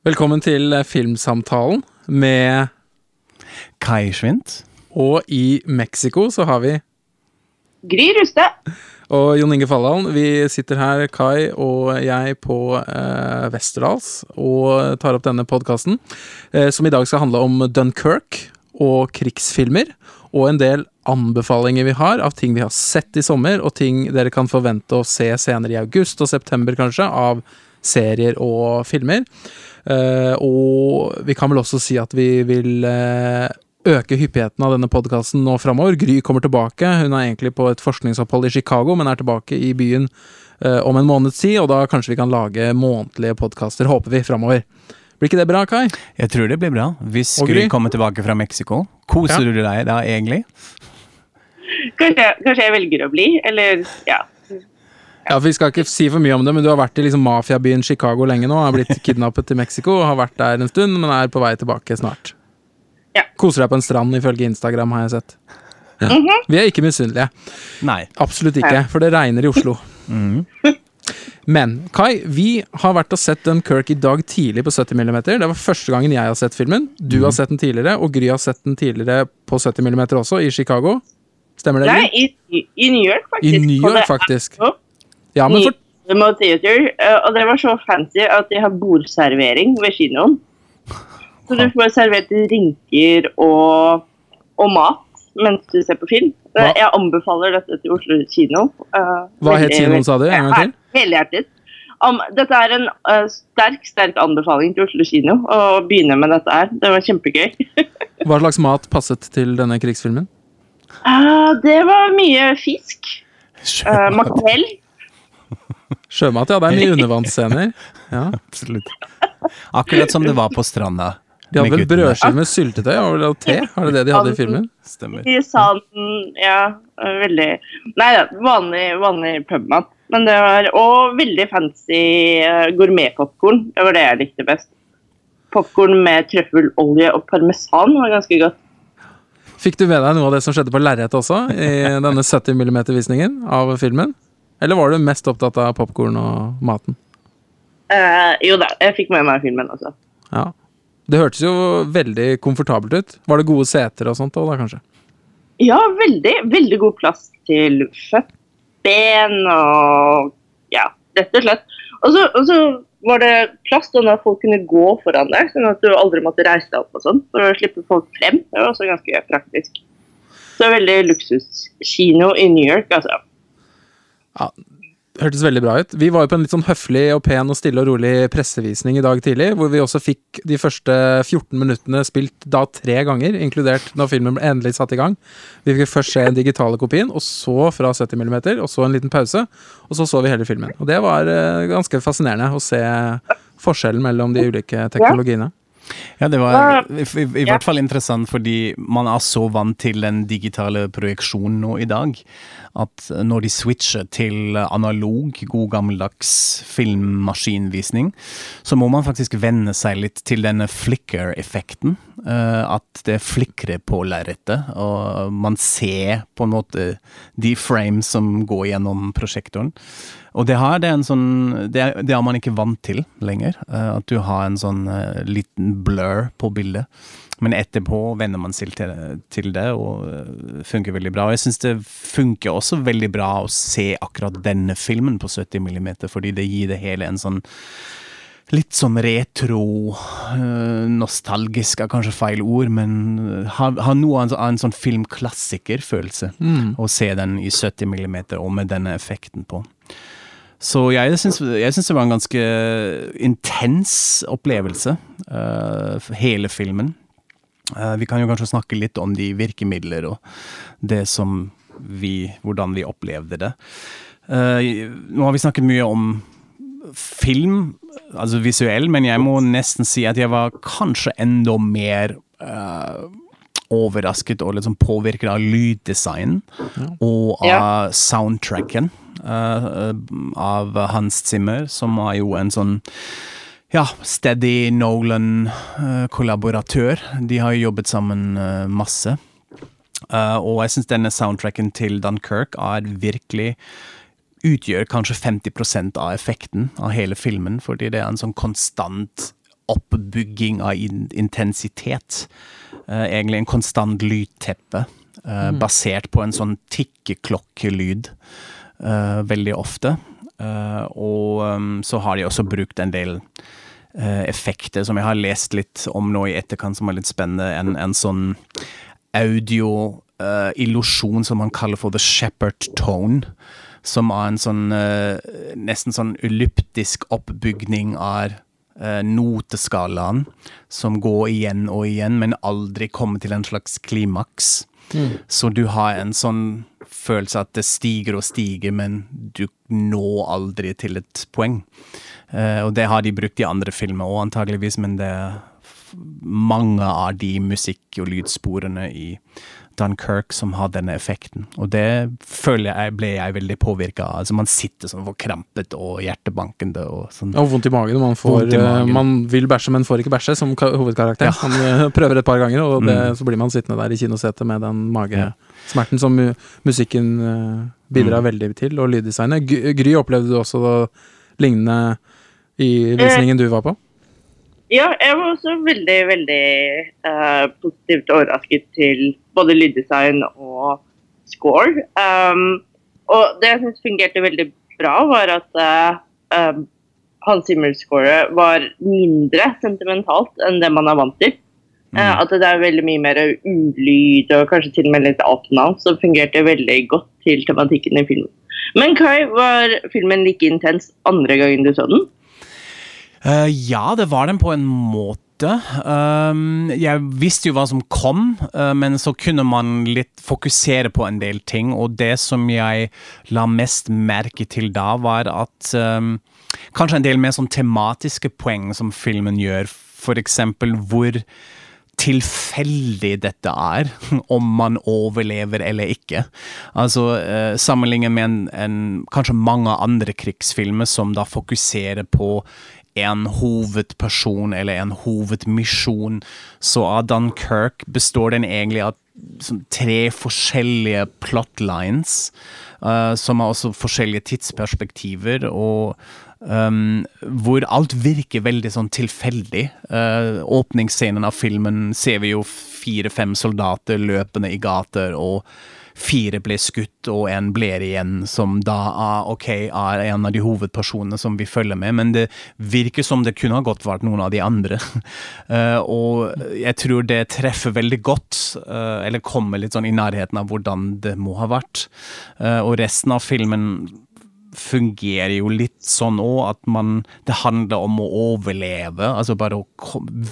Velkommen til Filmsamtalen med Kai Schwint. Og i Mexico så har vi Gry Ruste. Og Jon Inge Falldalen. Vi sitter her, Kai og jeg, på eh, Westerdals og tar opp denne podkasten, eh, som i dag skal handle om Dunkerque og krigsfilmer. Og en del anbefalinger vi har av ting vi har sett i sommer, og ting dere kan forvente å se senere i august og september, kanskje, av serier og filmer. Eh, og vi kan vel også si at vi vil eh, øke hyppigheten av denne podkasten nå framover. Gry kommer tilbake. Hun er egentlig på et forskningsopphold i Chicago, men er tilbake i byen uh, om en måneds tid, og da kanskje vi kan lage månedlige podkaster, håper vi, framover. Blir ikke det bra, Kai? Jeg tror det blir bra. Hvis Gry kommer tilbake fra Mexico, koser ja. du deg da egentlig? Kanskje, kanskje, jeg velger å bli, eller ja. Ja, for Vi skal ikke si for mye om det, men du har vært i liksom mafiabyen Chicago lenge nå. Har blitt kidnappet til Mexico, har vært der en stund, men er på vei tilbake snart. Ja. Koser deg på en strand, ifølge Instagram, har jeg sett. Ja. Mm -hmm. Vi er ikke misunnelige. Nei. Absolutt ikke, for det regner i Oslo. Mm. Men Kai, vi har vært og sett Dunkerque i dag tidlig på 70 mm. Det var første gangen jeg har sett filmen. Du mm. har sett den tidligere, og Gry har sett den tidligere på 70 mm også, i Chicago. Stemmer det? Nei, i, i, New York, faktisk. I New York, faktisk. Ja, men for... Theater, eh, og det var så fancy at de har bordservering ved kinoen. Så du får servert drinker og, og mat mens du ser på film. Hva? Jeg anbefaler dette til Oslo kino. Uh, Hva het kinoen, sa du? En gang til? Helhjertet. Um, dette er en uh, sterk sterk anbefaling til Oslo kino å begynne med dette her. Det var kjempegøy. Hva slags mat passet til denne krigsfilmen? Uh, det var mye fisk. Uh, makrell. Sjømat, ja. Det er mye undervannsscener. Ja. Absolutt. Akkurat som det var på stranda. De hadde vel brødskive med syltetøy og te? Var det det de hadde i filmen? Stemmer. I sanden, ja. Veldig Nei da, vanlig, vanlig pubmat. Men det var Og veldig fancy uh, gourmetpopkorn. Det var det jeg likte best. Popkorn med trøffelolje og parmesan var ganske godt. Fikk du med deg noe av det som skjedde på lerretet også, i denne 70 mm-visningen av filmen? Eller var du mest opptatt av popkorn og maten? Uh, jo da, jeg fikk med meg filmen også. Ja. Det hørtes jo veldig komfortabelt ut. Var det gode seter og sånt da, kanskje? Ja, veldig. Veldig god plass til føttben og ja, rett og slett. Og så, var det plass sånn at folk kunne gå foran deg, sånn at du aldri måtte reise deg opp og sånn, for å slippe folk frem. Det var også ganske praktisk. Så veldig luksuskino i New York, altså. Ja, det hørtes veldig bra ut. Vi var jo på en litt sånn høflig og pen og stille og rolig pressevisning i dag tidlig, hvor vi også fikk de første 14 minuttene spilt da tre ganger, inkludert når filmen ble endelig satt i gang. Vi fikk først se den digitale kopien, og så fra 70 mm, og så en liten pause. Og så så vi hele filmen. Og det var uh, ganske fascinerende å se forskjellen mellom de ulike teknologiene. Ja, det var i, i, i hvert fall interessant fordi man er så vant til den digitale projeksjonen nå i dag at når de switcher til analog, god gammeldags filmmaskinvisning, så må man faktisk venne seg litt til denne flicker-effekten. Uh, at det flikrer på lerretet, og man ser på en måte de frames som går gjennom prosjektoren. Og det, her, det, er sånn, det, er, det er man ikke vant til lenger. Uh, at du har en sånn uh, liten blur på bildet. Men etterpå venner man seg til, til, det, og det funker veldig bra. Og jeg syns det funker også veldig bra å se akkurat denne filmen på 70 mm, fordi det gir det hele en sånn litt sånn retro, uh, nostalgisk er kanskje feil ord, men har, har noe av en, en sånn filmklassikerfølelse mm. å se den i 70 mm og med denne effekten på. Så jeg syns det var en ganske intens opplevelse, uh, hele filmen. Uh, vi kan jo kanskje snakke litt om de virkemidler og det som vi Hvordan vi opplevde det. Uh, nå har vi snakket mye om film, altså visuell, men jeg må nesten si at jeg var kanskje enda mer uh, overrasket og liksom påvirket av lyddesign og av soundtracken uh, av Hans Zimmer, som var jo en sånn ja, Steady Nolan-kollaboratør. De har jo jobbet sammen uh, masse. Uh, og jeg syns denne soundtracken til Dunkerque er virkelig utgjør kanskje 50% av effekten av hele filmen, fordi det er en sånn konstant oppbygging av intensitet. Egentlig en konstant lydteppe, mm. basert på en sånn tikkeklokkelyd veldig ofte. og så har de også brukt en del effekter som jeg har lest litt om nå i etterkant, som er litt spennende. En, en sånn audio-illusjon som man kaller for the shepherd tone som er en sånn uh, nesten sånn elliptisk oppbygning av noteskalaen, som går igjen og igjen, men aldri kommer til en slags klimaks. Mm. Så du har en sånn følelse at det stiger og stiger, men du når aldri til et poeng. Uh, og det har de brukt i andre filmer òg, antageligvis, men det er mange av de musikk- og lydsporene i Dunkerque som har denne effekten. Og det føler jeg ble jeg veldig påvirka av. Altså man sitter sånn forkrampet og hjertebankende og sånn. Og vondt i magen. Man, får, i magen. man vil bæsje, men får ikke bæsje, som hovedkarakter. Ja. Han eh, prøver et par ganger, og det, mm. så blir man sittende der i kinosetet med den magesmerten som musikken eh, bidrar mm. veldig til, og lyddesignet. Gry, opplevde du også lignende i visningen du var på? Ja, jeg var også veldig, veldig uh, positivt overrasket til både lyddesign og score. Um, og det jeg syns fungerte veldig bra, var at uh, um, Hans Zimmer-scoret var mindre sentimentalt enn det man er vant til. Mm. Uh, at det er veldig mye mer ulyd og kanskje til og med litt outnow, som fungerte veldig godt til tematikken i filmen. Men Kai, var filmen like intens andre gangen du så den? Uh, ja, det var den på en måte. Um, jeg visste jo hva som kom, uh, men så kunne man litt fokusere på en del ting. Og det som jeg la mest merke til da, var at um, kanskje en del mer sånn tematiske poeng som filmen gjør. For eksempel hvor tilfeldig dette er, om man overlever eller ikke. Altså eh, Sammenlignet med en, en, kanskje mange andre krigsfilmer som da fokuserer på en hovedperson eller en hovedmisjon. Så av Dunkerque består den egentlig av tre forskjellige plotlines, uh, som har også forskjellige tidsperspektiver. og Um, hvor alt virker veldig sånn tilfeldig. Uh, åpningsscenen av filmen ser vi jo fire-fem soldater løpende i gater, og fire ble skutt og en blir igjen, som da er, ok, er en av de hovedpersonene som vi følger med. Men det virker som det kunne ha godt vært noen av de andre. uh, og jeg tror det treffer veldig godt, uh, eller kommer litt sånn i nærheten av hvordan det må ha vært. Og resten av filmen fungerer jo litt sånn òg, at man Det handler om å overleve. Altså bare å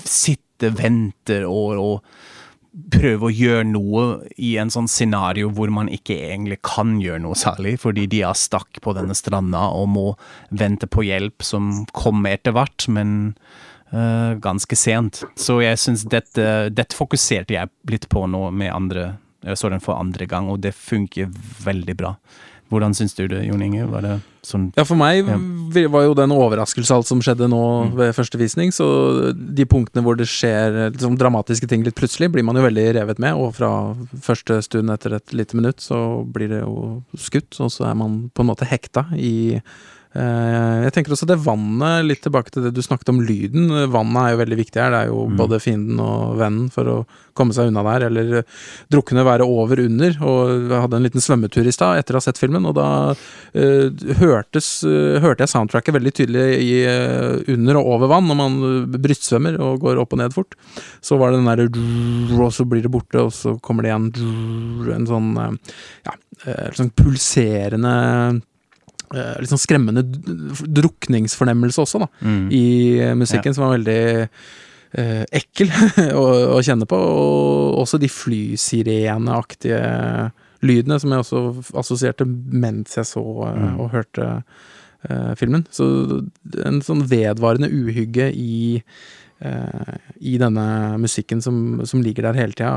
sitte, vente og, og prøve å gjøre noe i en sånn scenario hvor man ikke egentlig kan gjøre noe særlig, fordi de er stakk på denne stranda og må vente på hjelp som kommer etter hvert, men uh, ganske sent. Så jeg syns dette, dette fokuserte jeg litt på nå med andre Jeg så den for andre gang, og det funker veldig bra. Hvordan syns du det, Jon Inge? Var det sånn Ja, for meg ja. var jo det en overraskelse, alt som skjedde nå mm. ved første visning. Så de punktene hvor det skjer liksom, dramatiske ting litt plutselig, blir man jo veldig revet med. Og fra første stund etter et lite minutt, så blir det jo skutt. Og så er man på en måte hekta i jeg tenker også det vannet, litt tilbake til det du snakket om lyden. Vannet er jo veldig viktig her. Det er jo mm. både fienden og vennen for å komme seg unna der. Eller drukne være over under. Og jeg hadde en liten svømmetur i stad etter å ha sett filmen, og da uh, hørtes, uh, hørte jeg soundtracket veldig tydelig i, uh, under og over vann når man brystsvømmer og går opp og ned fort. Så var det den derre Og så blir det borte, og så kommer det igjen en sånn ja, sånn pulserende litt sånn skremmende drukningsfornemmelse også, da, mm. i musikken, ja. som var veldig uh, ekkel å, å, kjenne på. Og også de flysireneaktige lydene, som jeg også assosierte mens jeg så uh, mm. og hørte filmen. Så en sånn vedvarende uhygge i i denne musikken som, som ligger der hele tida.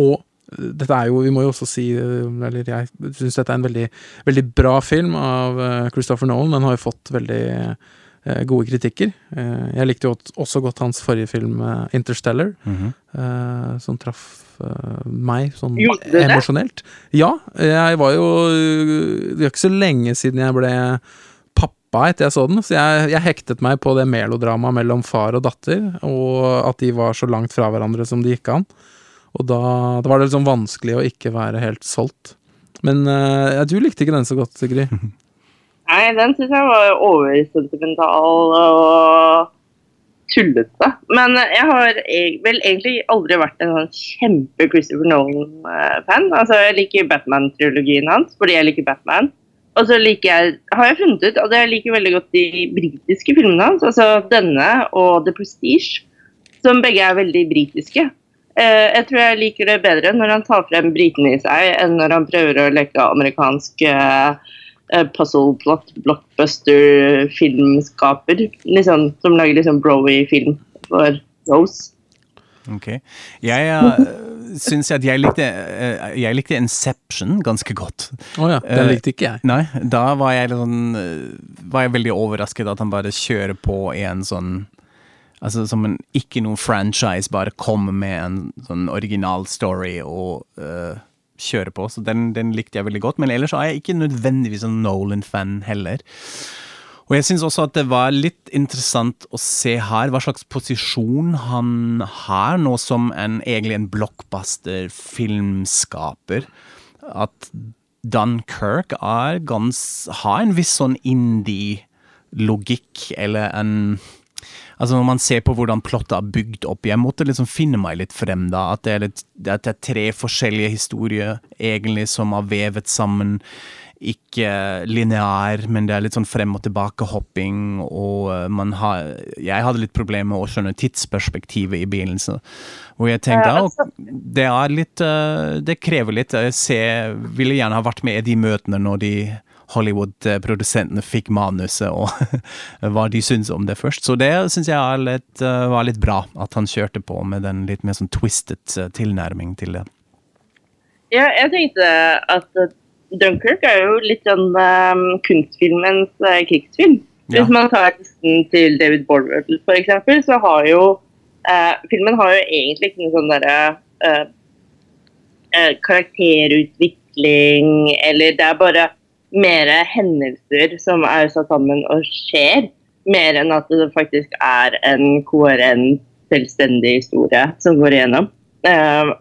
og dette er jo, vi må jo også si, eller jeg syns dette er en veldig, veldig bra film av eh, Christopher Nolan. Den har jo fått veldig eh, gode kritikker. Eh, jeg likte jo også godt hans forrige film, 'Interstellar', mm -hmm. som traff meg sånn emosjonelt. Ja, jeg var jo Det er ikke så lenge siden jeg ble pappa etter jeg så den. Så jeg, jeg hektet meg på det melodramaet mellom far og datter, og at de var så langt fra hverandre som de gikk an. Og da, da var det liksom vanskelig å ikke være helt solgt. Men uh, du likte ikke den så godt, Sigrid? Nei, den syns jeg var oversentimental og tullete. Men jeg har e- vel egentlig aldri vært en sånn kjempe Christopher Nolan-fan. Altså, Jeg liker Batman-trilogien hans fordi jeg liker Batman. Og så liker jeg, har jeg funnet ut at jeg liker veldig godt de britiske filmene hans. Altså denne og The Prestige, som begge er veldig britiske. Eh, jeg tror jeg liker det bedre når han tar frem britene i seg, enn når han prøver å leke amerikansk uh, puzzle plot blockbuster filmskaper. Liksom, som lager liksom Browy-film for Rose. Ok. Jeg uh, syns at jeg likte, uh, jeg likte Inception ganske godt. Å oh ja, den likte ikke jeg. Uh, nei, da var jeg, sånn, var jeg veldig overrasket at han bare kjører på i en sånn Altså som en ikke noen franchise, bare kommer med en sånn original story og uh, kjører på. Så den, den, likte jeg veldig godt. Men ellers er jeg ikke nødvendigvis en Nolan-fan heller. Og jeg syns også at det var litt interessant å se her hva slags posisjon han har nå som en, egentlig en blockbuster-filmskaper. At er gans, har en viss sånn indie-logikk, eller en Altså Når man ser på hvordan plottet er bygd opp, jeg måtte liksom finne meg litt frem da. At det er, litt, at det er tre forskjellige historier egentlig som er vevet sammen ikke lineær, men det er litt sånn frem og tilbake-hopping, og eh, man har Jeg hadde litt problemer med å skjønne tidsperspektivet i begynnelsen. Hvor jeg tenkte ja, altså, det er litt eh, Det krever litt. Jeg ser, ville gjerne ha vært med i de møtene når de Hollywood-produsentene fikk manuset, og hva de syntes om det først. Så det syns jeg litt, eh, var litt bra, at han kjørte på med den litt mer sånn twisted tilnærming til det. Ja, jeg tenkte at Dunkirk er jo litt sånn um, kunstfilmens uh, krigsfilm. Ja. Hvis man tar listen til David Borwell f.eks., så har jo uh, filmen har jo egentlig ikke noen sånn derre uh, karakterutvikling, eller det er bare mer hendelser som er satt sammen og skjer, mer enn at det faktisk er en koherent, selvstendig historie som går igjennom,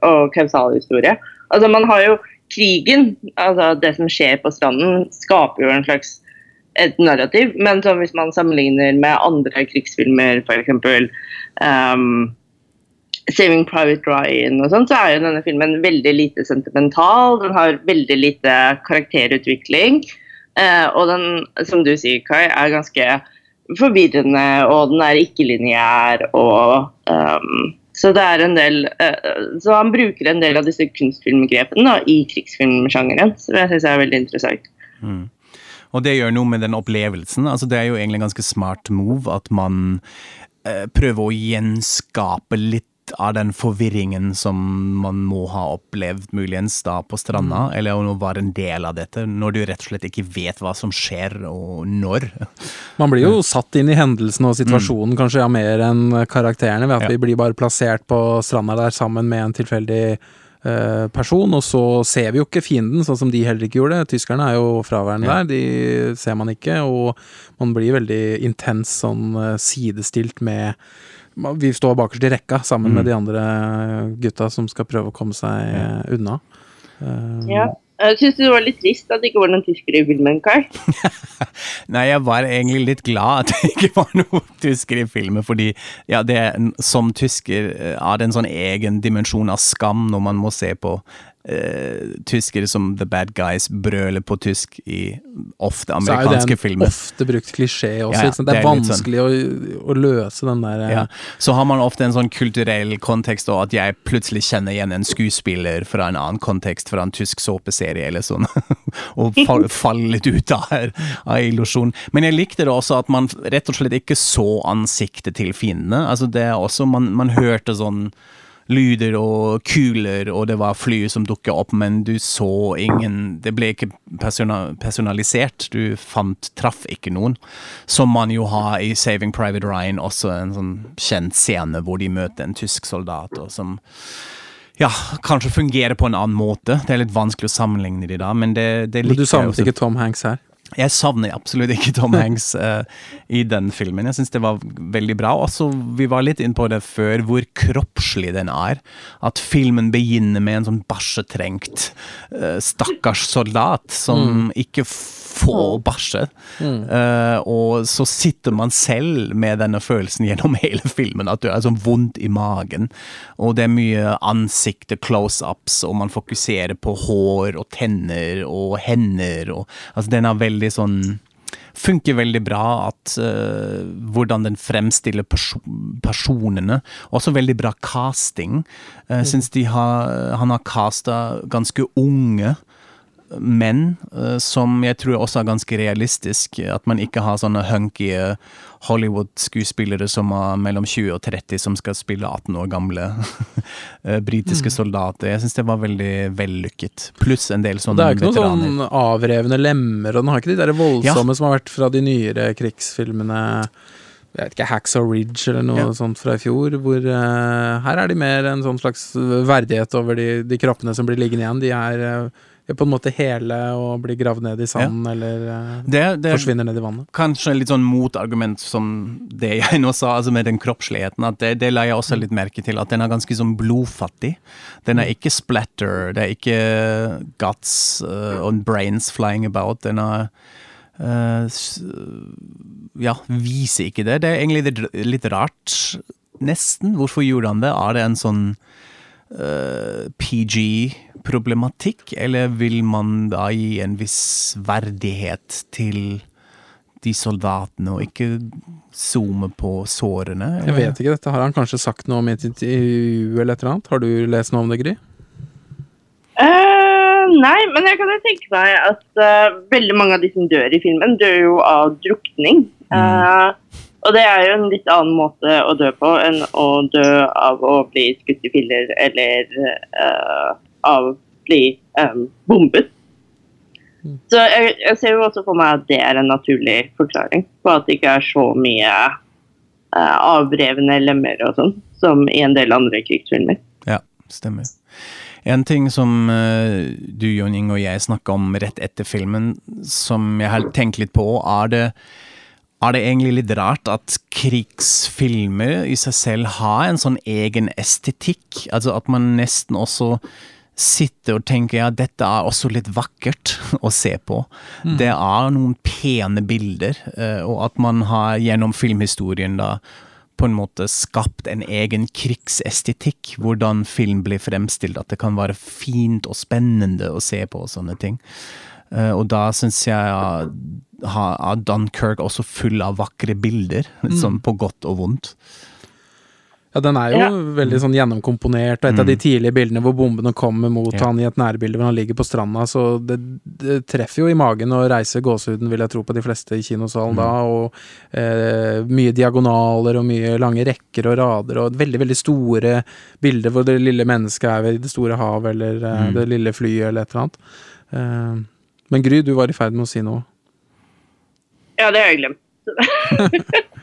og kausal historie. Altså, man har jo krigen, altså det som skjer på stranden, skaper jo en slags et narrativ. Men hvis man sammenligner med andre krigsfilmer, f.eks. Um, 'Saving Private Ryan', og sånn, så er jo denne filmen veldig lite sentimental. Den har veldig lite karakterutvikling. Eh, og den, som du sier, Kai, er ganske forvirrende, og den er ikke-lineær og um, så det er en del uh, Så han bruker en del av disse kunstfilmgrepene i krigsfilmsjangeren, som jeg syns er veldig interessant. Mm. Og det gjør noe med den opplevelsen. altså Det er jo egentlig en ganske smart move at man uh, prøver å gjenskape litt av den forvirringen som man må ha opplevd muligens da på stranda, mm. eller å være en del av dette, når du rett og slett ikke vet hva som skjer og når. Man blir jo satt inn i hendelsen og situasjonen mm. kanskje ja, mer enn karakterene, ved at ja. vi blir bare plassert på stranda der sammen med en tilfeldig uh, person, og så ser vi jo ikke fienden, sånn som de heller ikke gjorde. Tyskerne er jo fraværende ja. der, de ser man ikke, og man blir veldig intens sånn uh, sidestilt med vi står bakerst i rekka sammen mm. med de andre gutta som skal prøve å komme seg ja. unna. Um, ja. Jeg syns det var litt trist at det ikke var noen tyskere i filmen, Carl. Nei, jeg var egentlig litt glad at det ikke var noen tyskere i filmen, fordi ja, det, som tysker er eh, det en sånn egen dimensjon av skam når man må se på uh, tyskere som the bad guys brøler på tysk i ofte amerikanske filmer. Så er jo det en ofte brukt klisjé også. Ja, ja, det, er sånn- vanskelig sånn. å, å, løse den der ja. Så har man ofte en sånn kulturell kontekst, og at jeg plutselig kjenner igjen en skuespiller fra en annen kontekst, fra en tysk såpeserie eller sånn, og faller litt ut av, av illusjonen. Men jeg likte det også at man rett og slett ikke så ansiktet til fiendene. Altså det er også, man, man hørte sånn lyder og kuler, og det var fly som dukka opp, men du så ingen Det ble ikke personalisert. Du fant Traff ikke noen. Som man jo har i Saving Private Ryan, også en sånn kjent scene hvor de møter en tysk soldat, og som ja, kanskje fungerer på en annen måte. Det er litt vanskelig å sammenligne de da, men det, det. Men du savnet ikke Tom Hanks her? Jeg savner absolutt ikke Tom Hanks uh, i den filmen. Jeg syns det var veldig bra. Også, vi var litt inne på det før, hvor kroppslig den er. At filmen begynner med en sånn bæsjetrengt uh, stakkars soldat som mm. ikke får bæsje. Mm. Uh, og så sitter man selv med denne følelsen gjennom hele filmen, at du er sånn vondt i magen. Og det er mye ansikter, close-ups, og man fokuserer på hår og tenner og hender. Og, altså, den er veldig sånn funker veldig bra at uh, hvordan den fremstiller perso personene. Også veldig bra casting. Uh, mm. Syns de har, han har casta ganske unge menn, uh, som jeg tror også er ganske realistisk. At man ikke har sånne hunky Hollywood-skuespillere som er mellom 20 og 30 som skal spille 18 år gamle eh, britiske mm. soldater. Jeg syns det var veldig vellykket. Pluss en del sånne veteraner. Det er ikke veteraner. noen sånn avrevne lemmer, og den har ikke de der voldsomme ja. som har vært fra de nyere krigsfilmene. Jeg vet ikke, Hacksaw Ridge eller noe ja. sånt fra i fjor. Hvor uh, her er de mer en sånn slags verdighet over de, de kroppene som blir liggende igjen. De er uh, på en måte hele og blir gravd ned i sanden ja. eller uh, det, det forsvinner ned i vannet. Kanskje litt sånn motargument som det jeg nå sa, altså med den kroppsligheten. at Det, det la jeg også litt merke til, at den er ganske sånn blodfattig. Den er ikke splatter, det er ikke guts uh, and brains flying about. Den er uh, Ja, viser ikke det. Det er egentlig litt, rart, nesten. Hvorfor gjorde han det? Er det en sånn PG problematikk, eller vil man da gi en viss verdighet til de soldatene, og ikke zoome på sårene? Eller? Jeg vet ikke, dette har han kanskje sagt noe om i et intervju eller et eller annet. Har du lest noe om det, Gry? Uh, nei, men jeg kan jo tenke meg at uh, veldig mange av de som dør i filmen, dør jo av drukning. Uh, og det er jo en litt annen måte å dø på enn å dø av å bli skutt i filler eller av å bli um, bombet. Mm. Så jeg, jeg, ser jo også for meg at det er en naturlig forklaring på at det ikke er så mye uh, avrevne lemmer og sånn som i en del andre krigsfilmer. Ja, stemmer. En ting som uh, du Jon Inge og jeg snakka om rett etter filmen, som jeg har tenkt litt på, er det er det egentlig litt rart at krigsfilmer i seg selv har en sånn egen estetikk? Altså at man nesten også sitter og tenker ja, dette er også litt vakkert å se på. Mm. Det er noen pene bilder, eh, og at man har gjennom filmhistorien da på en måte skapt en egen krigsestetikk. Hvordan film blir fremstilt. At det kan være fint og spennende å se på og sånne ting. Eh, og da syns jeg at Dunkerque også full av vakre bilder, mm. sånn på godt og vondt. Ja, den er jo ja. veldig sånn gjennomkomponert, og et mm. av de mm. tidlige bildene hvor bombene kommer mot ja. han i et nærbilde hvor han ligger på stranda, så det, det, treffer jo i magen og reiser gåsehuden, vil jeg tro, på de fleste i kinosalen mm. da, og eh, mye diagonaler og mye lange rekker og rader, og veldig, veldig store bilder hvor det lille mennesket er ved det store havet, eller eh, mm. det lille flyet, eller et eller annet. Eh, men Gry, du var i ferd med å si noe? Ja, det har jeg glemt.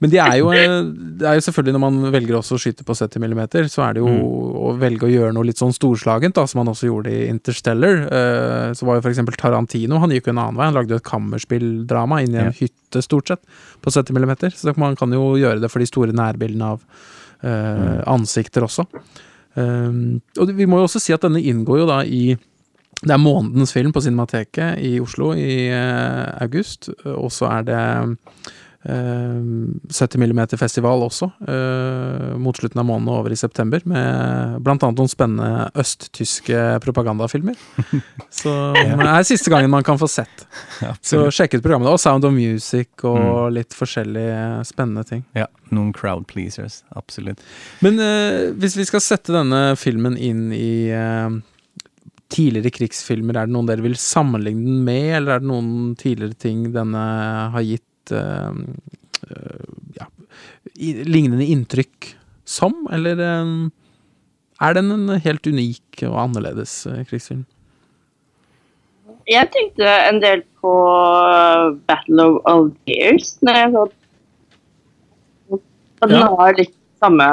Men de er jo, eh, det er jo selvfølgelig når man velger også å skyte på 70 mm, så er det jo mm. å velge å gjøre noe litt sånn storslagent, da, som han også gjorde i Interstellar. Uh, så var jo for eksempel Tarantino, han gikk jo en annen vei. Han lagde jo et kammerspilldrama inn i en ja. hytte, stort sett, på 70 mm. Så man kan jo gjøre det for de store nærbildene av uh, ansikter også. Um, og vi må jo også si at denne inngår jo da i det er månedens film på Cinemateket i Oslo i uh, august, og så er det 70 eh, mm-festival også, uh, mot slutten av måneden og over i september, med annet noen spennende østtyske propagandafilmer. Så det er siste gangen man kan få sett. Så sjekk ut programmet. Og Sound of Music og mm. litt forskjellige spennende ting. Ja, noen crowd pleasers. Absolutt. Men eh, hvis vi skal sette denne filmen inn i eh, tidligere krigsfilmer, er det noen dere vil sammenligne den med, eller er det noen tidligere ting denne har gitt uh, ja, lignende inntrykk som, eller uh, er den en helt unik og annerledes krigsfilm? Jeg tenkte en del på Battle of Algiers når jeg så den ja. har litt samme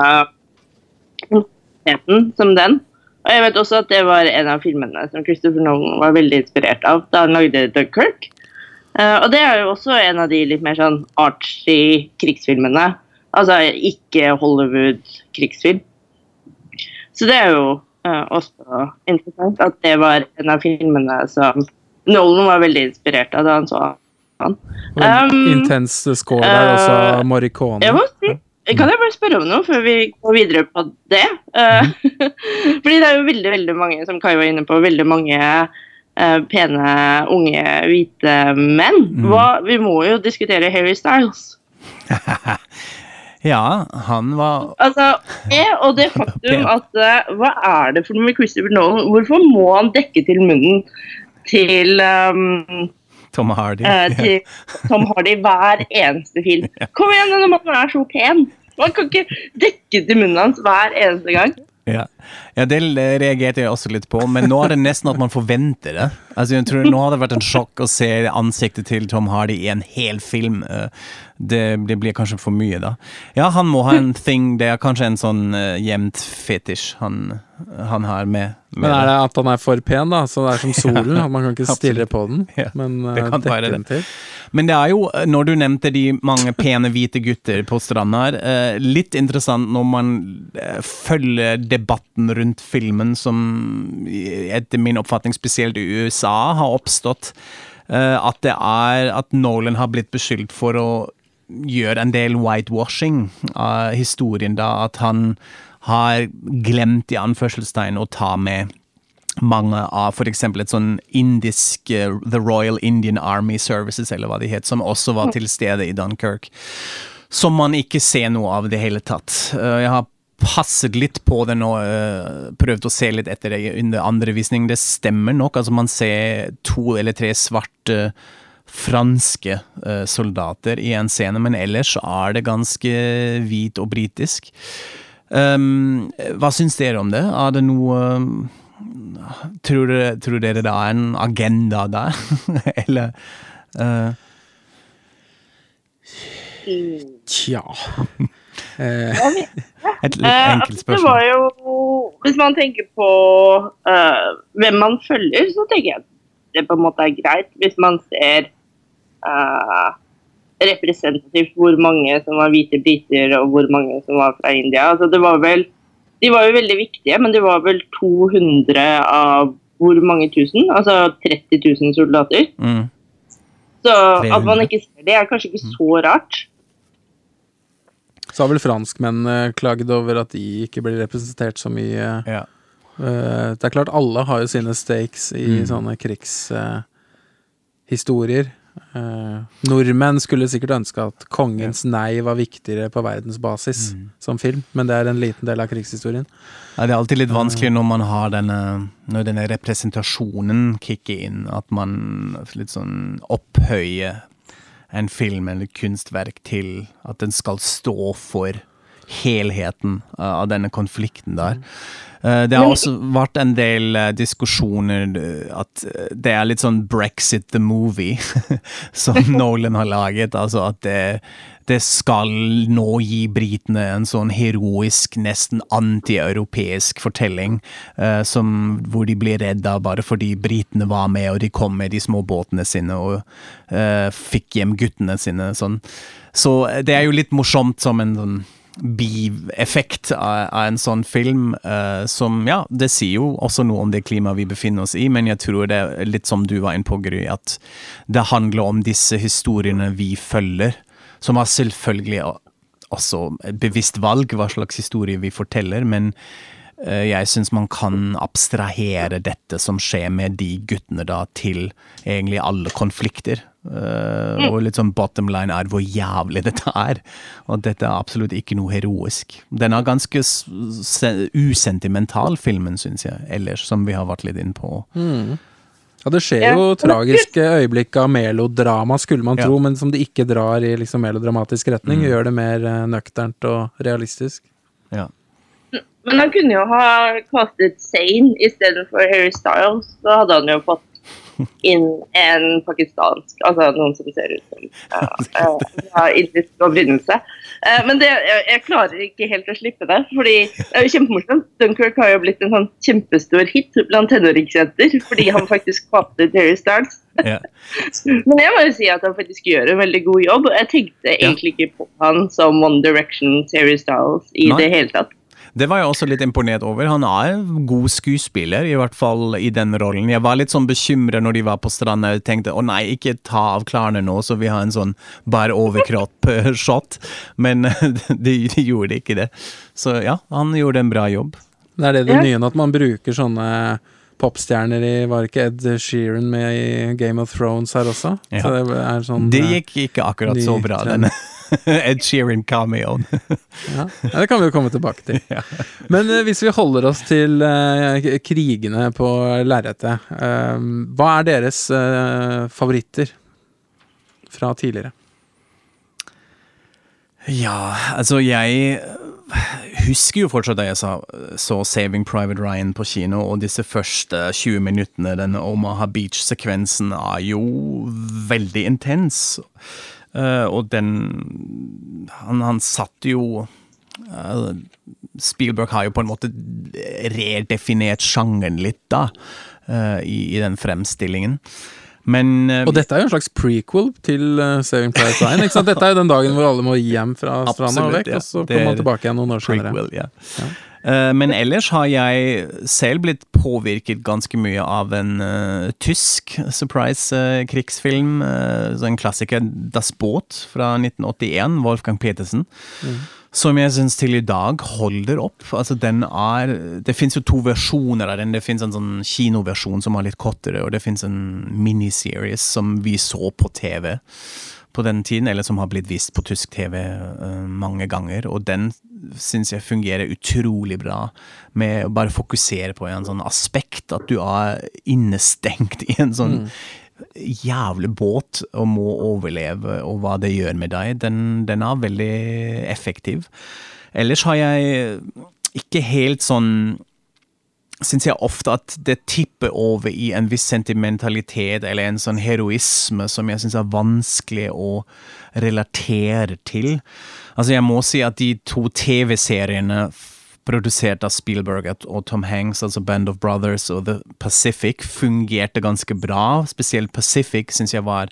som den. Og jeg vet også at det var en av filmene som Christopher Nolan var veldig inspirert av da han lagde Dunkirk. Eh, og det er jo også en av de litt mer sånn artsy krigsfilmene. Altså ikke Hollywood-krigsfilm. Så det er jo uh, også interessant at det var en av filmene som Nolan var veldig inspirert av da han så han. Um, Intens score der, også uh, Morricone. Jeg må si, kan jeg bare spørre om noe før vi går videre på det? Uh, fordi det er jo veldig veldig mange, som Kai var inne på, veldig mange pene, unge, hvite menn. Mm. Hva, vi må jo diskutere Harry Styles. Ja, han var Altså, Og det faktum at uh, Hva er det for noe med Christopher Nolan? Hvorfor må han dekke til munnen til um, Tom Hardy. Uh, til Tom Hardy hver eneste film. Kom igjen, denne mannen er så pen! Man kan ikke dekke til munnen hans hver eneste gang. Ja. Ja. det reagerte jeg også litt på, men nå er det nesten at man forventer det. Altså, jeg tror Nå har det vært en sjokk å se ansiktet til Tom Hardy i en hel film. Uh, det, det, blir kanskje for mye, da. Ja, han må ha en thing. Det er kanskje en sånn uh, jevnt fetisj han, han har med, med, Men er det at han er for pen, da? Så det er som solen? man kan ikke stirre på den, ja, men uh, det kan være det. til? Men det er jo, eh, når du nevnte de mange pene hvite gutter på stranda her, uh, litt interessant når man følger debatten rundt filmen som etter min oppfatning spesielt i USA har oppstått. at det er at Nolan har blitt beskyldt for å gjøre en del whitewashing av historien, da, at han har glemt i anførselstegn å ta med mange av f.eks. et sånn indisk uh, The Royal Indian Army Services, eller hva de het, som også var til stede i Dunkerque. Som man ikke ser noe av i det hele tatt. Uh, jeg har passet litt på det nå, uh, prøvd å se litt etter det under andre visning. Det stemmer nok. altså Man ser to eller tre svarte franske uh, soldater i en scene, men ellers er det ganske hvit og britisk. Um, hva syns dere om det? Er det noe tror, dere, tror dere det er en agenda der? Eller uh, Tja eh. Et litt enkelt spørsmål. Det var jo Hvis man tenker på uh, hvem man følger, så tenker jeg at det på en måte er greit. Hvis man ser uh, representativt hvor mange som var hvite briter og hvor mange som var fra India. Altså, det var vel, de var jo veldig viktige, men det var vel 200 av hvor mange tusen? Altså 30 000 soldater. Mm. Så at man ikke ser det, er kanskje ikke så rart. Så har vel franskmennene klagd over at de ikke blir representert så mye. Ja. Uh, det er klart, alle har jo sine stakes i mm. sånne krigshistorier. Uh, Uh, nordmenn skulle sikkert ønske at kongens nei var viktigere på verdensbasis mm. som film, men det er en liten del av krigshistorien. Ja, det er alltid litt vanskelig når man har denne Når denne representasjonen kicker inn, at man litt sånn opphøyer en film eller kunstverk til at den skal stå for helheten av denne konflikten der. Eh, det har også vært en del eh, diskusjoner eh, at det er litt sånn Brexit the movie som Nolan har laget. Altså at det, det skal nå gi britene en sånn heroisk, nesten anti-europeisk fortelling, som, hvor de blir redda bare fordi britene var med, og de kom med de små båtene sine og uh, fikk hjem guttene sine. Sånn. Så det er jo litt morsomt som en sånn bieffekt av, av, en sånn film, uh, som ja, det sier jo også noe om det klimaet vi befinner oss i, men jeg tror det er litt som du var inne på, Gry, at det handler om disse historiene vi følger, som har selvfølgelig også bevisst valg hva slags historie vi forteller, men uh, jeg syns man kan abstrahere dette som skjer med de guttene, da, til egentlig alle konflikter. Uh, og litt sånn bottom line er hvor jævlig dette er. Og dette er absolutt ikke noe heroisk. Den er ganske usentimental, filmen, syns jeg, ellers, som vi har vært litt inn på. Mm. Ja, det skjer jo tragiske øyeblikk av melodrama, skulle man tro, ja. men som det ikke drar i liksom melodramatisk retning. Mm. Gjør det mer uh, nøkternt og realistisk. Ja. Men han kunne jo ha kastet Sane istedenfor Harry Styles. Da hadde han jo fått inn en pakistansk Altså noen som ser ut som uh, har indisk opprinnelse. Uh, men det, jeg, jeg, klarer ikke helt å slippe det, fordi det er jo kjempemorsomt. Dunkerque har jo blitt en sånn kjempestor hit blant tenåringsjenter fordi han faktisk kapte Terry Starnes. Yeah. men jeg må jo si at han faktisk gjør en veldig god jobb. Jeg tenkte egentlig ikke på han som One Direction Terry Styles i Nei. det hele tatt. Det var jeg også litt imponert over. Han er en god skuespiller, i hvert fall i den rollen. Jeg var litt sånn bekymret når de var på stranda og tenkte å nei, ikke ta av klærne nå, så vi har en sånn bare overkropp-shot. Men de, de, gjorde ikke det. Så ja, han gjorde en bra jobb. Det er det det nye, at man bruker sånne popstjerner i Var ikke Ed Sheeran med i Game of Thrones her også? Ja. Så det, sånn, det gikk ikke akkurat så bra, denne. Ed Sheeran-cameoen. ja, det kan vi jo komme tilbake til. Men uh, hvis vi holder oss til uh, krigene på lerretet, uh, hva er deres favoritter fra tidligere? Ja, altså jeg husker jo fortsatt da jeg sa, så Saving Private Ryan på kino, og disse første 20 minuttene, den Omaha Beach-sekvensen, er jo veldig intens. Uh, og den Han, han satt jo uh, Spielberg har jo på en måte redefinert sjangeren litt, da, uh, i, i, den fremstillingen. Men Og dette er jo en slags prequel til Saving Private Ryan. ikke sant? Dette er jo den dagen hvor alle må hjem fra stranda og vekk, ja. og så kommer man tilbake igjen noen år senere. Ja. Ja. Eh, men ellers har jeg selv blitt påvirket ganske mye av en uh, tysk surprise-krigsfilm. Uh, uh, en klassiker, Das Boot fra 1981, Wolfgang Petersen. Mm. Som jeg syns til i dag holder opp. Altså, den er Det fins jo to versjoner av den. Det fins en sånn kinoversjon som er litt kortere, og det fins en miniseries som vi så på TV på den tiden, eller som har blitt vist på tysk TV uh, mange ganger. Og den syns jeg fungerer utrolig bra, med å bare fokusere på en sånn aspekt. At du er innestengt i en sånn mm. jævlig båt og må overleve, og hva det gjør med deg. Den, den er veldig effektiv. Ellers har jeg ikke helt sånn syns jeg ofte at det tipper over i en viss sentimentalitet eller en sånn heroisme som jeg syns er vanskelig å relatere til. Altså, jeg må si at de to TV-seriene produsert av Spielberg og Tom Hanks, altså Band of Brothers og The Pacific, fungerte ganske bra. Spesielt Pacific syns jeg var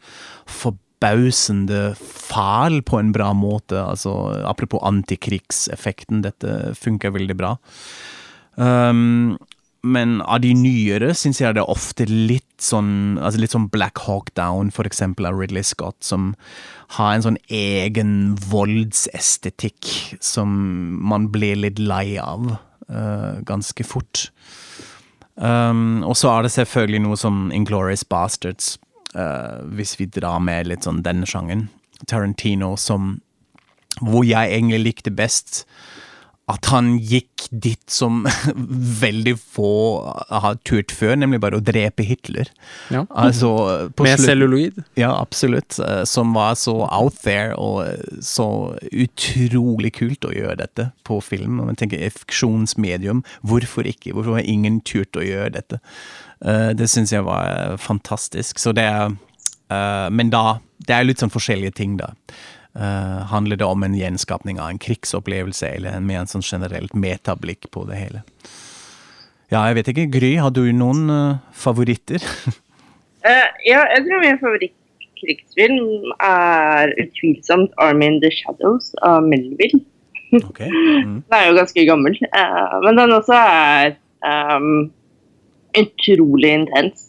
forbausende fæl på en bra måte. Altså, apropos antikrigseffekten, dette funker veldig bra. Um, men av de nyere syns jeg det er ofte litt sånn altså litt sånn Black Hawk Down, for eksempel, av Ridley Scott, som har en sånn egen voldsestetikk som man blir litt lei av uh, ganske fort. Um, og så er det selvfølgelig noe som Inglorious Bastards, uh, hvis vi drar med litt sånn den sjangeren. Tarantino som Hvor jeg egentlig likte best at han gikk dit som veldig få har turt før, nemlig bare å drepe Hitler. Ja. Altså, Med celluloid? Ja, absolutt. Eh, som var så out there, og så utrolig kult å gjøre dette på film. Man tenker fiksjonsmedium, hvorfor ikke? Hvorfor har ingen turt å gjøre dette? Eh, det syns jeg var fantastisk. Så det er eh, Men da Det er litt sånn forskjellige ting, da. Uh, handler det om en gjenskapning av en krigsopplevelse, eller med en sånn generelt metablikk på det hele? Ja, jeg vet ikke. Gry, har du noen uh, favoritter? uh, ja, jeg tror min favorittkrigsfilm er utvilsomt 'Army in the Shadows' av Melville. Okay. Mm. den er jo ganske gammel, men den også er um, utrolig intens.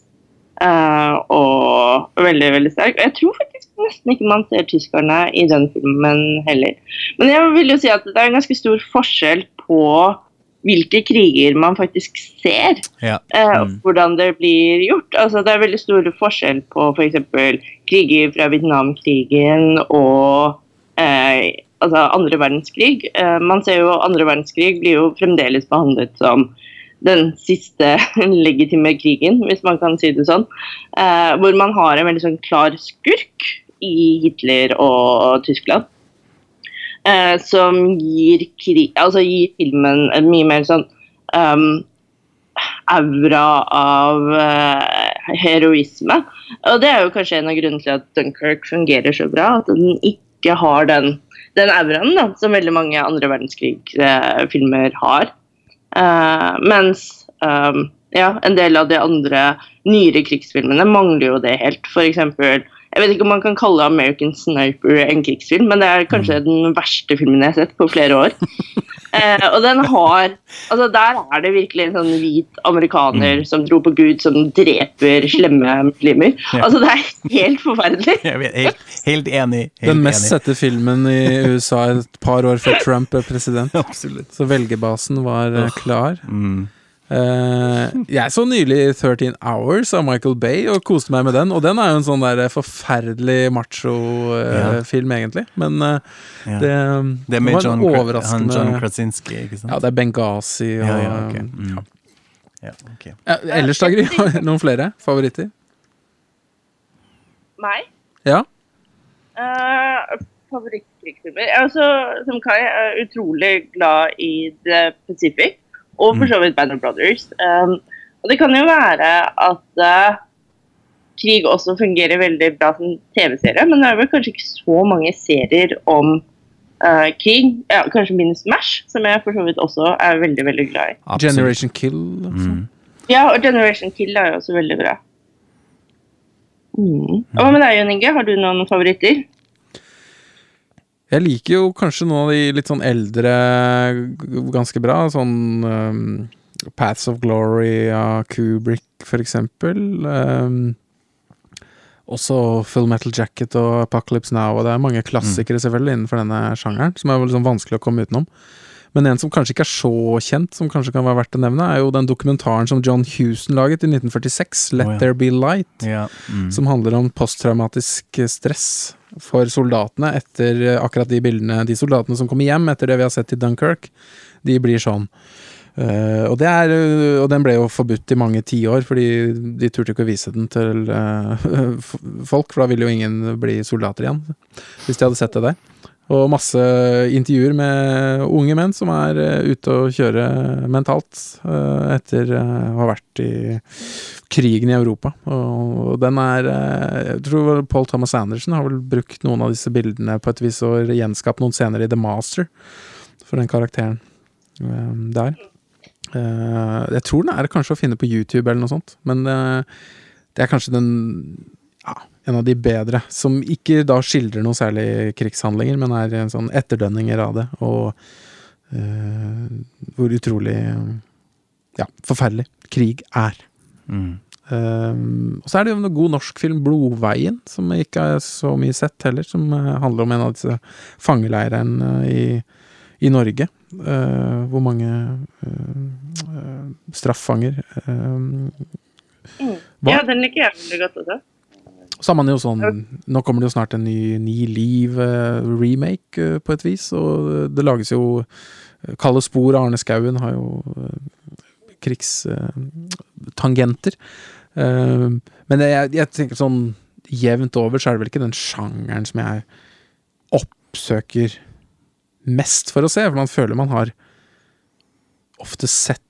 Og veldig, veldig sterk. Jeg tror faktisk nesten ikke man ser tyskerne i den filmen heller. Men jeg vil jo si at det er en ganske stor forskjell på hvilke kriger man faktisk ser, ja. Eh, mm. uh, hvordan det blir gjort. Altså, det er veldig stor forskjell på f.eks. kriger fra Vietnamkrigen og uh, altså andre verdenskrig. Uh, man ser jo andre verdenskrig blir jo fremdeles behandlet som den siste legitime krigen, hvis man kan si det sånn. hvor man har en veldig sånn klar skurk i Hitler og Tyskland. Eh, som gir, altså gir, filmen en mye mer sånn um, aura av uh, heroisme. Og det er jo kanskje en av grunnene til at Dunkerque fungerer så bra. At den ikke har den, den auraen som veldig mange andre verdenskrigsfilmer har. Uh, mens um, ja, en del av de andre nyere krigsfilmene mangler jo det helt. For eksempel, jeg vet ikke om man kan kalle American Sniper en krigsfilm, men det er kanskje mm. den verste filmen jeg har sett på flere år. eh, og den har altså Der er det virkelig en sånn hvit amerikaner mm. som tror på Gud, som dreper slemme muslimer. Ja. Altså, det er helt forferdelig. helt, helt, enig. Helt den mest sette filmen i USA et par år før Trump er president. Absolutt. Så velgerbasen var oh. klar. Mm. Uh, jeg så nylig 13 Hours av Michael Bay og koste meg med den. Og den er jo en sånn der forferdelig macho-film, uh, ja. egentlig. Men uh, ja. det, det det var John, overraskende John Krasinski, ikke sant? Ja, det er Benghazi og ja, okay. mm. okay. Ellers, Dagri, noen flere favoritter? Meg? Ja. Favorittkrigsfilmer? Altså, som Kai er utrolig glad i The Pacific. Og for mm. så vidt Band of Brothers. Um, og det kan jo være at uh, krig også fungerer veldig bra som TV-serie, men det er vel kanskje ikke så mange serier om uh, krig. Ja, kanskje minus Mash, som jeg for så vidt også er veldig veldig glad i. Absolutt. Generation Kill. Altså. Mm. Ja, og Generation Kill er jo også veldig bra. Mm. Hva med deg, Jon Inge? Har du noen favoritter? Jeg liker jo kanskje noen av de litt sånn eldre ganske bra. Sånn um, Paths of Glory av Kubrick, for eksempel. Um, også Full Metal Jacket og Apocalypse Now, og det er mange klassikere selvfølgelig innenfor denne sjangeren, som er liksom vanskelig å komme utenom. Men en som kanskje ikke er så kjent, som kanskje kan være verdt å nevne, er jo den dokumentaren som John Houston laget i 1946, 'Let oh, ja. There Be Light', ja. mm. som handler om posttraumatisk stress for soldatene etter eh, akkurat de bildene De soldatene som kommer hjem etter det vi har sett i Dunkerque, de blir sånn. Uh, og, er, uh, og, den ble jo forbudt i mange tiår, fordi de turte ikke å vise den til uh, folk, for da ville jo ingen bli soldater igjen, hvis de hadde sett det der. Og masse intervjuer med unge menn som er ute og kjører mentalt etter å ha vært i krigen i Europa. Og den er eh, Jeg tror Paul Thomas Anderson har vel brukt noen av disse bildene på et vis og gjenskapt noen scener i The Master for den karakteren eh, der. Eh, jeg tror den er kanskje å finne på YouTube eller noe sånt, men det er kanskje den ja, en av de bedre, som ikke da skildrer noe særlig krigshandlinger, men er en sånn etterdønninger av det, og uh, hvor utrolig ja, forferdelig krig er. Mm. Um, og så er det jo en god norsk film, 'Blodveien', som ikke er så mye sett heller. Som uh, handler om en av disse fangeleirene uh, i, i, Norge. Uh, hvor mange straffanger mm. Ja, den liker jeg veldig godt også. Så har man jo sånn Nå kommer det jo snart en ny Ni Liv-remake, på et vis. Og det lages jo Kalle Spor Arne Skouen har jo krigstangenter. Uh, men jeg, jeg, tenker sånn jevnt over så er det vel ikke den sjangeren som jeg oppsøker mest for å se, for man føler man har ofte sett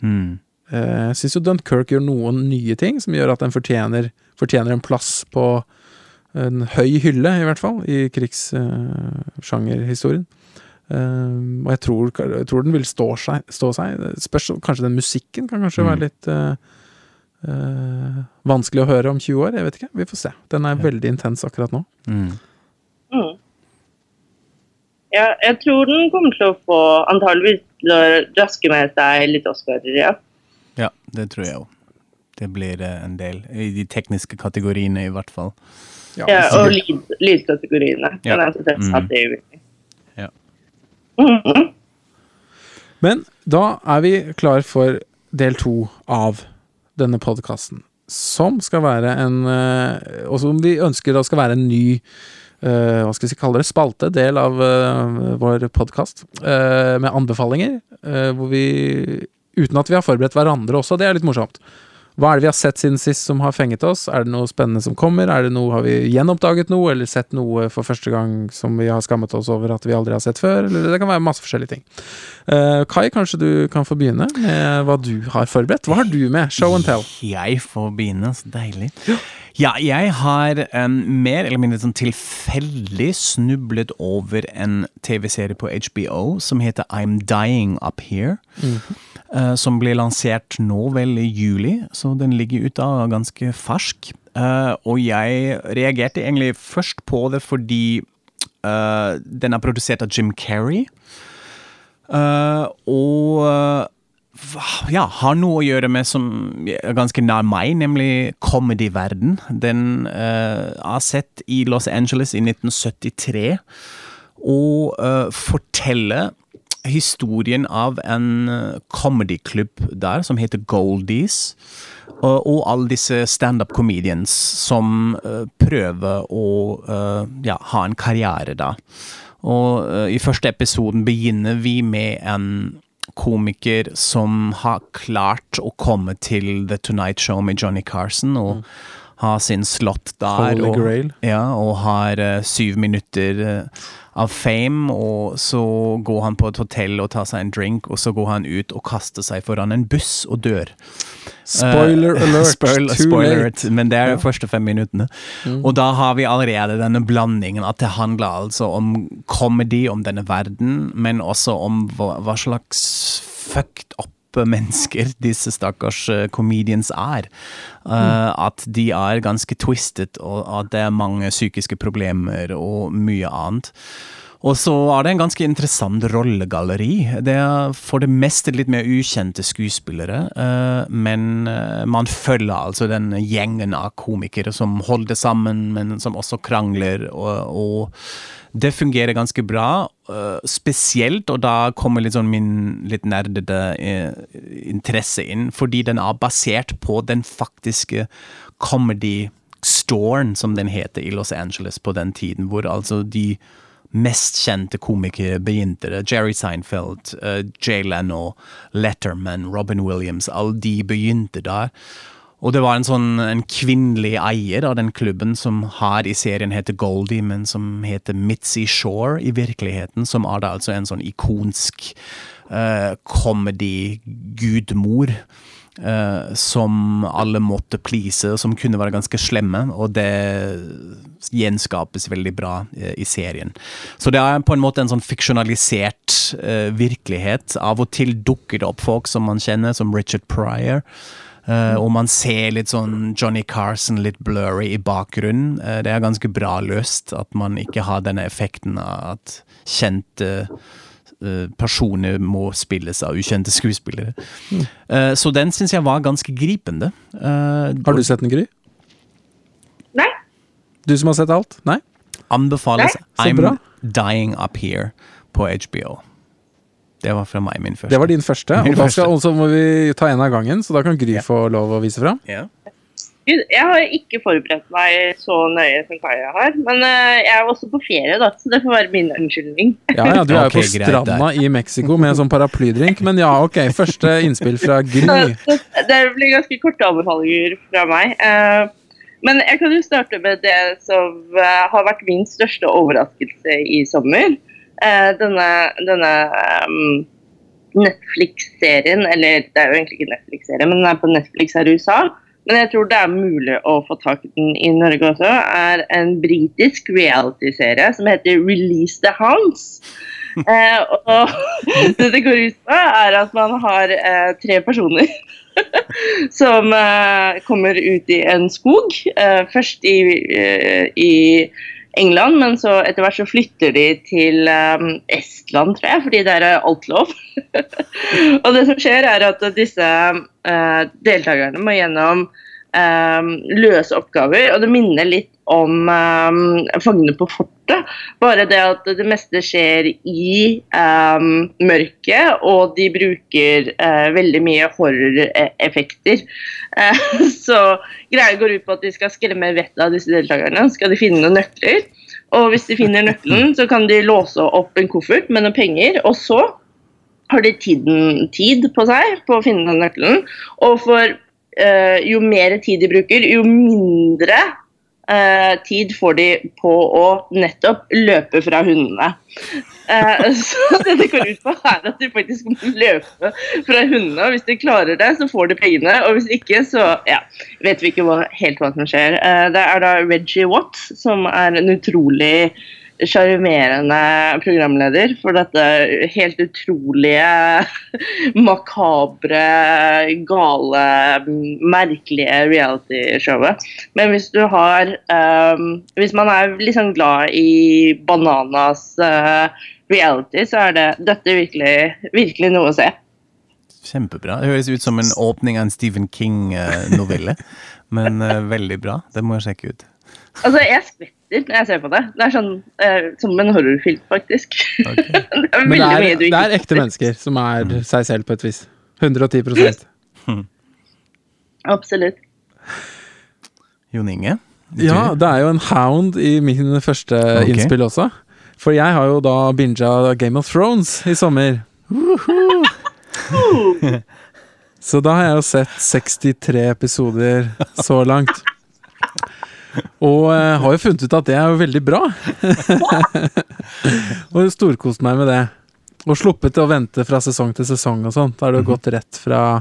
mm. uh, Jeg syns jo Dunkerque gjør noen nye ting som gjør at den fortjener, fortjener en plass på en høy hylle, i hvert fall, i krigssjangerhistorien. Uh, og jeg tror, jeg tror, den vil stå seg. Stå seg. Spørs, kanskje den musikken kan kanskje mm. være litt uh, uh, vanskelig å høre om 20 år. Jeg vet ikke. Vi får se. Den er ja. veldig intens akkurat nå. Mm. Mm. Ja, jeg tror den kommer til å få antageligvis til å raske med seg litt Oscarer, ja. Ja, det tror jeg òg. Det blir en del. I de tekniske kategoriene, i hvert fall. Ja, ja og lydkategoriene. Ja. Mm. Men da er vi klar for del to av denne podkasten. Som skal være en eh, Og som vi ønsker da skal være en ny uh, hva skal vi kalle det, spalte, del av uh, vår podkast. Uh, med anbefalinger, hvor vi Uten at vi har forberedt hverandre også, det er litt morsomt. Hva er det vi har sett siden sist som har fenget oss? Er det noe spennende som kommer? Er det noe, Har vi gjenoppdaget noe, eller sett noe for første gang som vi har skammet oss over at vi aldri har sett før? Eller det kan være masse forskjellige ting. Uh, Kai, kanskje du kan få begynne med hva du har forberedt? Hva har du med? Show and tell. Jeg får begynne, så deilig. Ja, jeg har um, mer eller mindre sånn tilfeldig snublet over en TV-serie på HBO som heter I'm Dying Up Here. Mm -hmm. uh, som ble lansert nå vel i juli, så den ligger ute av ganske fersk. Uh, og jeg reagerte egentlig først på det fordi uh, den er produsert av Jim Carrey. og ja, har noe å gjøre med som er ganske nær meg, nemlig comedy-verden. Den uh, har sett i Los Angeles i 1973, og uh, forteller historien av en comedyklubb comedy-klubb der som heter Goldies. Og, og alle disse standup comedians som uh, prøver å ja, ha en karriere da. Og i første episoden begynner vi med en komiker som har klart å komme til The Tonight Show med Johnny Carson. og mm. har sin slott der. Og. Ja, og har uh, syv minutter uh, av fame, og så går han på et hotell og tar seg en drink, og så går han ut og kaster seg foran en buss og dør. Spoiler uh, alert, spoiler, spoiler alert, men det er de ja. første fem minuttene. Mm. Og da har vi allerede denne blandingen, at det handler altså om comedy, om denne verden, men også om hva, hva slags fucked up mennesker disse stakkars uh, comedians er. Uh. At de er ganske twisted, og at det er mange psykiske problemer og mye annet. Og så er det en ganske interessant rollegalleri. Det er for det meste litt mer ukjente skuespillere, uh, men man følger altså den gjengen av komikere som holder sammen, men som også krangler, og, og det fungerer ganske bra. Uh, spesielt, og da kommer litt sånn min litt nerdete interesse inn, fordi den er basert på den faktiske comedy storen, som den heter i Los Angeles på den tiden, hvor altså de mest kjente komikere begynte det. Jerry Seinfeld, uh, Jay Leno, Letterman, Robin Williams. Alle de begynte der. Og det var en sånn en kvinnelig eier av den klubben som her i serien heter Goldie, men som heter Mitzi Shore i virkeligheten, som er da altså en sånn ikonsk uh, comedy-gudmor. Uh, som alle måtte please, som kunne være ganske slemme. Og det gjenskapes veldig bra uh, i serien. Så det er på en måte en sånn fiksjonalisert uh, virkelighet. Av og til dukker det opp folk som man kjenner, som Richard Pryor. Og man ser litt sånn Johnny Carson litt blurry i bakgrunnen. det er ganske bra løst at man ikke har denne effekten av at kjente uh, personer må spilles av ukjente skuespillere. Mm. Uh, så den syns jeg var ganske gripende. Uh, har du sett den, Gry? Nei. Du som har sett alt? Nei? Anbefales Nei. I'm Dying Up Here på HBO. Det var fra meg, min første. Det var din første, og da skal, også må vi ta en av gangen, så da kan Gry ja. få lov å vise fram. Ja. Jeg har ikke forberedt meg så nøye som Kaja har. Men uh, jeg er også på ferie, da, så det får være min unnskyldning. Ja, ja, du er jo okay, på stranda i Mexico med en sånn paraplydrink, men ja, ok. Første innspill fra Gry. det blir ganske korte anbefalinger fra meg. Uh, men jeg kan jo starte med det som uh, har vært min største overraskelse i sommer. Denne, denne um, Netflix-serien, eller det er jo egentlig ikke Netflix-serie, men den er på Netflix her i USA men jeg tror det er mulig å få tak i den i Norge også, er en britisk reality-serie som heter Release the Hounds. eh, og det det går ut på, er at man har eh, tre personer som eh, kommer ut i en skog. Eh, først i, eh, i England, men så etter hvert så flytter de til um, Estland, tror jeg, fordi der er alt lov. og det som skjer, er at disse uh, deltakerne må gjennom um, løse oppgaver, og det minner litt om um, Fangene på fortet. Bare det at det meste skjer i um, mørket, og de bruker uh, veldig mye horroreffekter. Uh, så greia går ut på at de skal skremme vettet av disse deltakerne. Skal de finne noen nøkler. Og hvis de finner nøkkelen, så kan de låse opp en koffert med noen penger. Og så har de tiden, tid på seg på å finne den nøkkelen. Og for uh, jo mer tid de bruker, jo mindre eh, tid får de på å nettopp løpe fra hundene. Eh, så det det går ut på, er at de faktisk må løpe fra hundene. og Hvis de klarer det, så får de pengene. Og hvis ikke, så ja, vet vi ikke hva, helt hva som skjer. Eh, det er da Reggie Watts, som er en utrolig sjarmerende programleder for dette helt utrolige, makabre, gale, merkelige realityshowet. Men hvis du har um, Hvis man er liksom glad i Bananas uh, reality, så er det dette virkelig, virkelig noe å se. Kjempebra. Det høres ut som en åpning av en Stephen King-novelle. Men uh, veldig bra. Det må jeg sjekke ut. Altså, jeg skvetter når jeg ser på det. Det er sånn uh, som en horrorfilm, faktisk. Okay. det er Men det er, det er ekte mennesker som er seg selv på et vis. 110 mm. Absolutt. Jon Inge? Ja, det er jo en hound i min første okay. innspill også. For jeg har jo da binga Game of Thrones i sommer. Så da har jeg jo sett 63 episoder så langt. Og uh, har jo funnet ut at det er jo veldig bra. og storkost meg med det. Og sluppet å vente fra sesong til sesong og sånn. Da har det jo gått rett fra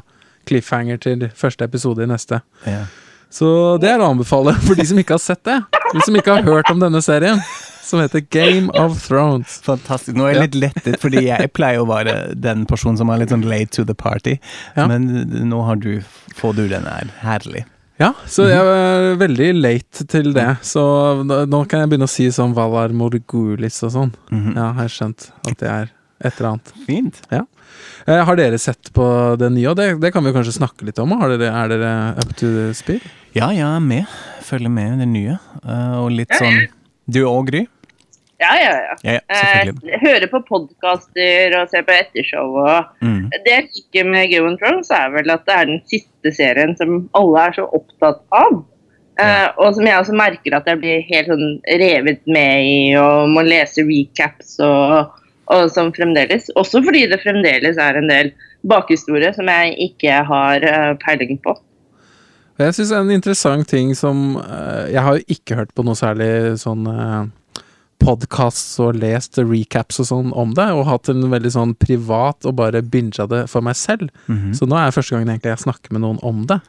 cliffhanger til første episode i neste. Ja. Så det er å anbefale for de som ikke har sett det. De som ikke har hørt om denne serien. Som heter Game of Thrones. Fantastisk. Nå er jeg litt lettet, fordi jeg pleier å være den personen som er litt sånn late to the party. Ja. Men nå har du, får du den her. Herlig. Ja, så jeg er veldig late til det. Så nå kan jeg begynne å si sånn Valar Morgulis og sånn. Mm -hmm. Ja, jeg har skjønt at det er et eller annet. Fint. Ja. Eh, har dere sett på det nye? Det, det, kan vi kanskje snakke litt om. Dere, er dere up to speed? Ja, jeg er med. Følger med i det nye. Uh, og litt sånn Du òg, Gry? Ja, ja, ja. ja, eh, høre på podkaster og se på ettershow. Og mm. Det jeg liker med Game of Thrones, er vel at det er den siste serien som alle er så opptatt av. Ja. Eh, og som jeg også merker at jeg blir helt sånn revet med i, og må lese recaps og, og sånn fremdeles. Også fordi det fremdeles er en del bakhistorie som jeg ikke har uh, peiling på. Jeg syns en interessant ting som Jeg har jo ikke hørt på noe særlig sånn podkasts og lest recaps og sånn om det, og hatt en veldig sånn privat og bare binga det for meg selv. Mm -hmm. Så nå er det første gangen egentlig jeg snakker med noen om det.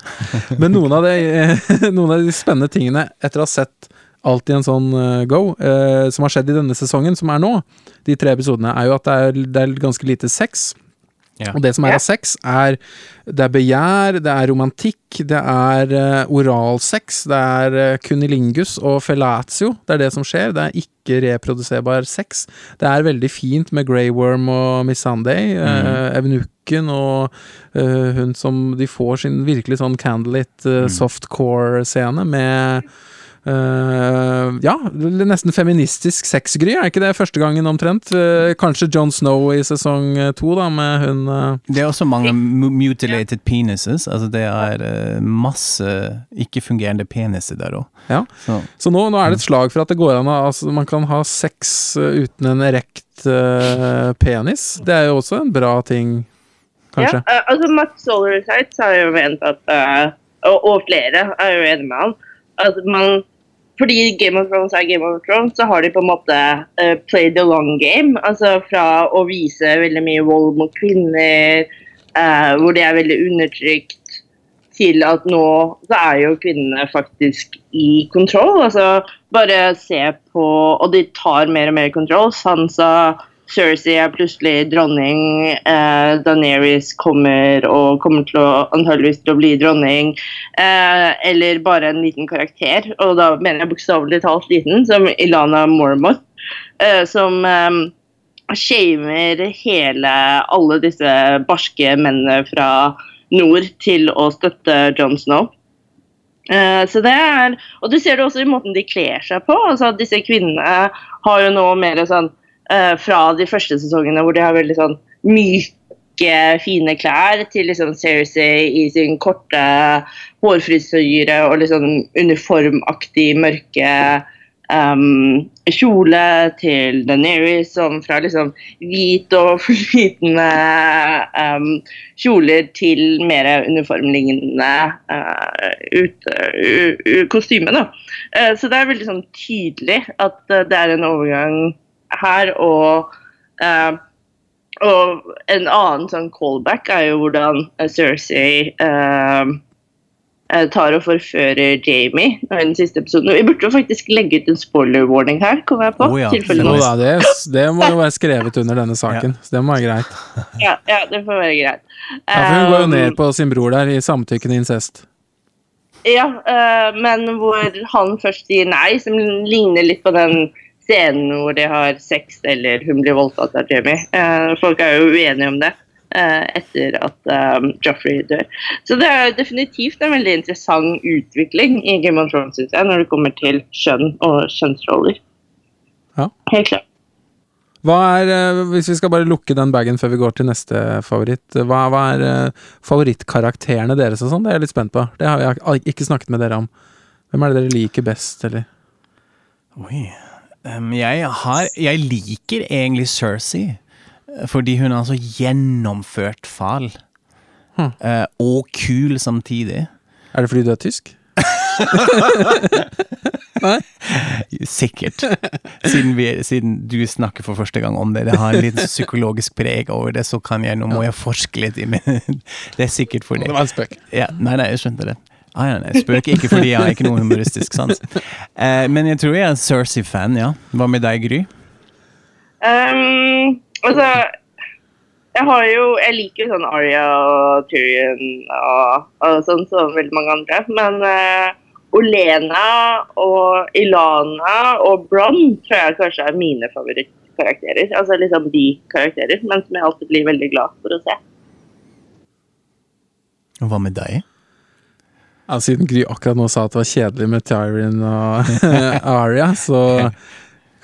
Men noen av, de, noen av de spennende tingene etter å ha sett alt i en sånn uh, go, eh, som har skjedd i denne sesongen, som er nå, de tre episodene, er jo at det er, det er ganske lite sex. Ja. Og det som er av sex, er det er begjær, det er romantikk, det er uh, oralsex, det er uh, kunilingus og fellatio. Det er det som skjer. Det er ikke reproduserbar sex. Det er veldig fint med Grey Worm og Miss Sunday, uh, mm. Evnukken og uh, hun som De får sin virkelig sånn candlelit uh, mm. softcore-scene med Uh, ja, nesten feministisk sexgry, er ikke det første gangen omtrent? Uh, kanskje John Snow i sesong eh, to, da, med hun uh... Det er også mange mutilated penises. Altså det er masse ikke-fungerende peniser der òg. Ja. Så, Så nå, nå, er det et slag for at det går an altså, Man kan ha sex uten en erekt penis. Det er jo også en bra ting, kanskje. Ja, altså Matt Solarsites har jo ment at og, og flere er jo enig med han at man fordi Game of Thrones er Game of Thrones, så har de på en måte uh, played the long game. Altså fra å vise veldig mye vold mot kvinner, uh, hvor det er veldig undertrykt, til at nå så er jo kvinnene faktisk i kontroll. Altså bare se på Og de tar mer og mer kontroll. Sansa Cersei er plutselig dronning. Eh, Daenerys kommer og kommer til å antageligvis til å bli dronning. Eh, eller bare en liten karakter, og da mener jeg bokstavelig talt liten, som Ilana Mormont, eh, som eh, shamer hele alle disse barske mennene fra nord til å støtte John Snow. Uh, så det er, og Du ser det også i måten de kler seg på. altså Disse kvinnene har jo nå mer sånn uh, fra de første sesongene hvor de har veldig sånn myke, fine klær, til liksom Cersei i sin korte hårfrisyre og liksom uniformaktig mørke um, kjole til Daenerys, som fra liksom hvit og flytende um, kjoler til mer uniformlignende uh, ut, uh, kostyme. Da. Uh, så det er veldig sånn tydelig at det er en overgang her, og og en annen sånn callback er jo hvordan Cersei uh, Eh, tar og forfører Jamie i den siste episoden. Vi burde jo faktisk legge ut en spoiler-warning her, kommer jeg på. Oh, ja. da, det, det, må jo være skrevet under denne saken, ja. så det må være greit. Ja, ja det får være greit. Ja, for Hun går jo ned på sin bror der i samtykkende incest. Ja, uh, men hvor han først sier nei, som ligner litt på den scenen hvor de har sex eller hun blir voldtatt av Jamie. Uh, folk er jo uenige om det. Eh, etter at um, Joffrey dør. Så det er definitivt en veldig interessant utvikling i Game of Thrones, synes jeg, når det kommer til kjønn og kjønnsroller. Ja. Helt klart. Hva er, eh, Hvis vi skal bare lukke den bagen før vi går til neste favoritt, hva, hva er favorittkarakterene deres og sånn? Det er jeg litt spent på. Det har jeg ikke snakket med dere om. Hvem er det dere liker best, eller? Oi jeg, har, jeg liker egentlig Cersei. Fordi hun er så gjennomført fal. Hm. Uh, og kul samtidig. Er det fordi du er tysk? Nei? Sikkert. Siden, vi, siden, du snakker for første gang om det. Det har en litt psykologisk preg over det, så kan jeg, nå må jeg forske litt i det. Det er sikkert fordi Det var en spøk. Ja, nei, nei, jeg skjønte det. Ah, ja, jeg spøker ikke fordi jeg har ikke noe humoristisk sans. Eh, men jeg tror jeg er en Cersei-fan, ja. Hva med deg, Gry? Um Altså, jeg har jo Jeg liker sånn Aria og Tyrion og, og sånn som veldig mange andre, men uh, Olena og Ilana og Bron tror jeg kanskje er mine favorittkarakterer. Altså liksom de karakterer, men som jeg alltid blir veldig glad for å se. Hva med deg? Ja, siden Gry akkurat nå sa at det var kjedelig med Tyrin og Aria, så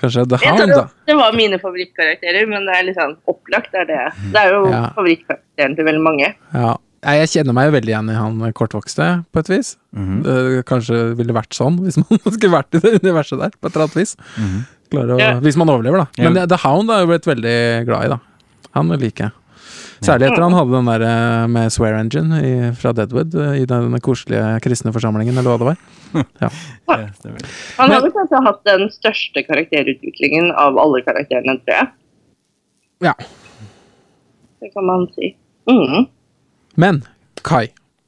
Kanskje The Hound, da. Det var mine favorittkarakterer, men det er litt sånn opplagt. Er det. det er jo ja. favorittkarakteren til veldig mange. Ja. Jeg kjenner meg jo veldig igjen i han kortvokste, på et vis. Mm -hmm. det kanskje ville vært sånn hvis man skulle vært i det universet der, på et eller annet vis. Mm -hmm. å, ja. Hvis man overlever, da. Men ja. The Hound har jeg blitt veldig glad i, da. Han liker jeg. Særlig etter han hadde den der eh, med Swear Engine i, fra Deadwood, eh, i den koselige kristne forsamlingen, eller hva det var. Ja. Han hadde kanskje hatt den største karakterutviklingen av alle karakterene, tror jeg. Ja. Det kan man si. Mm. Men Kai,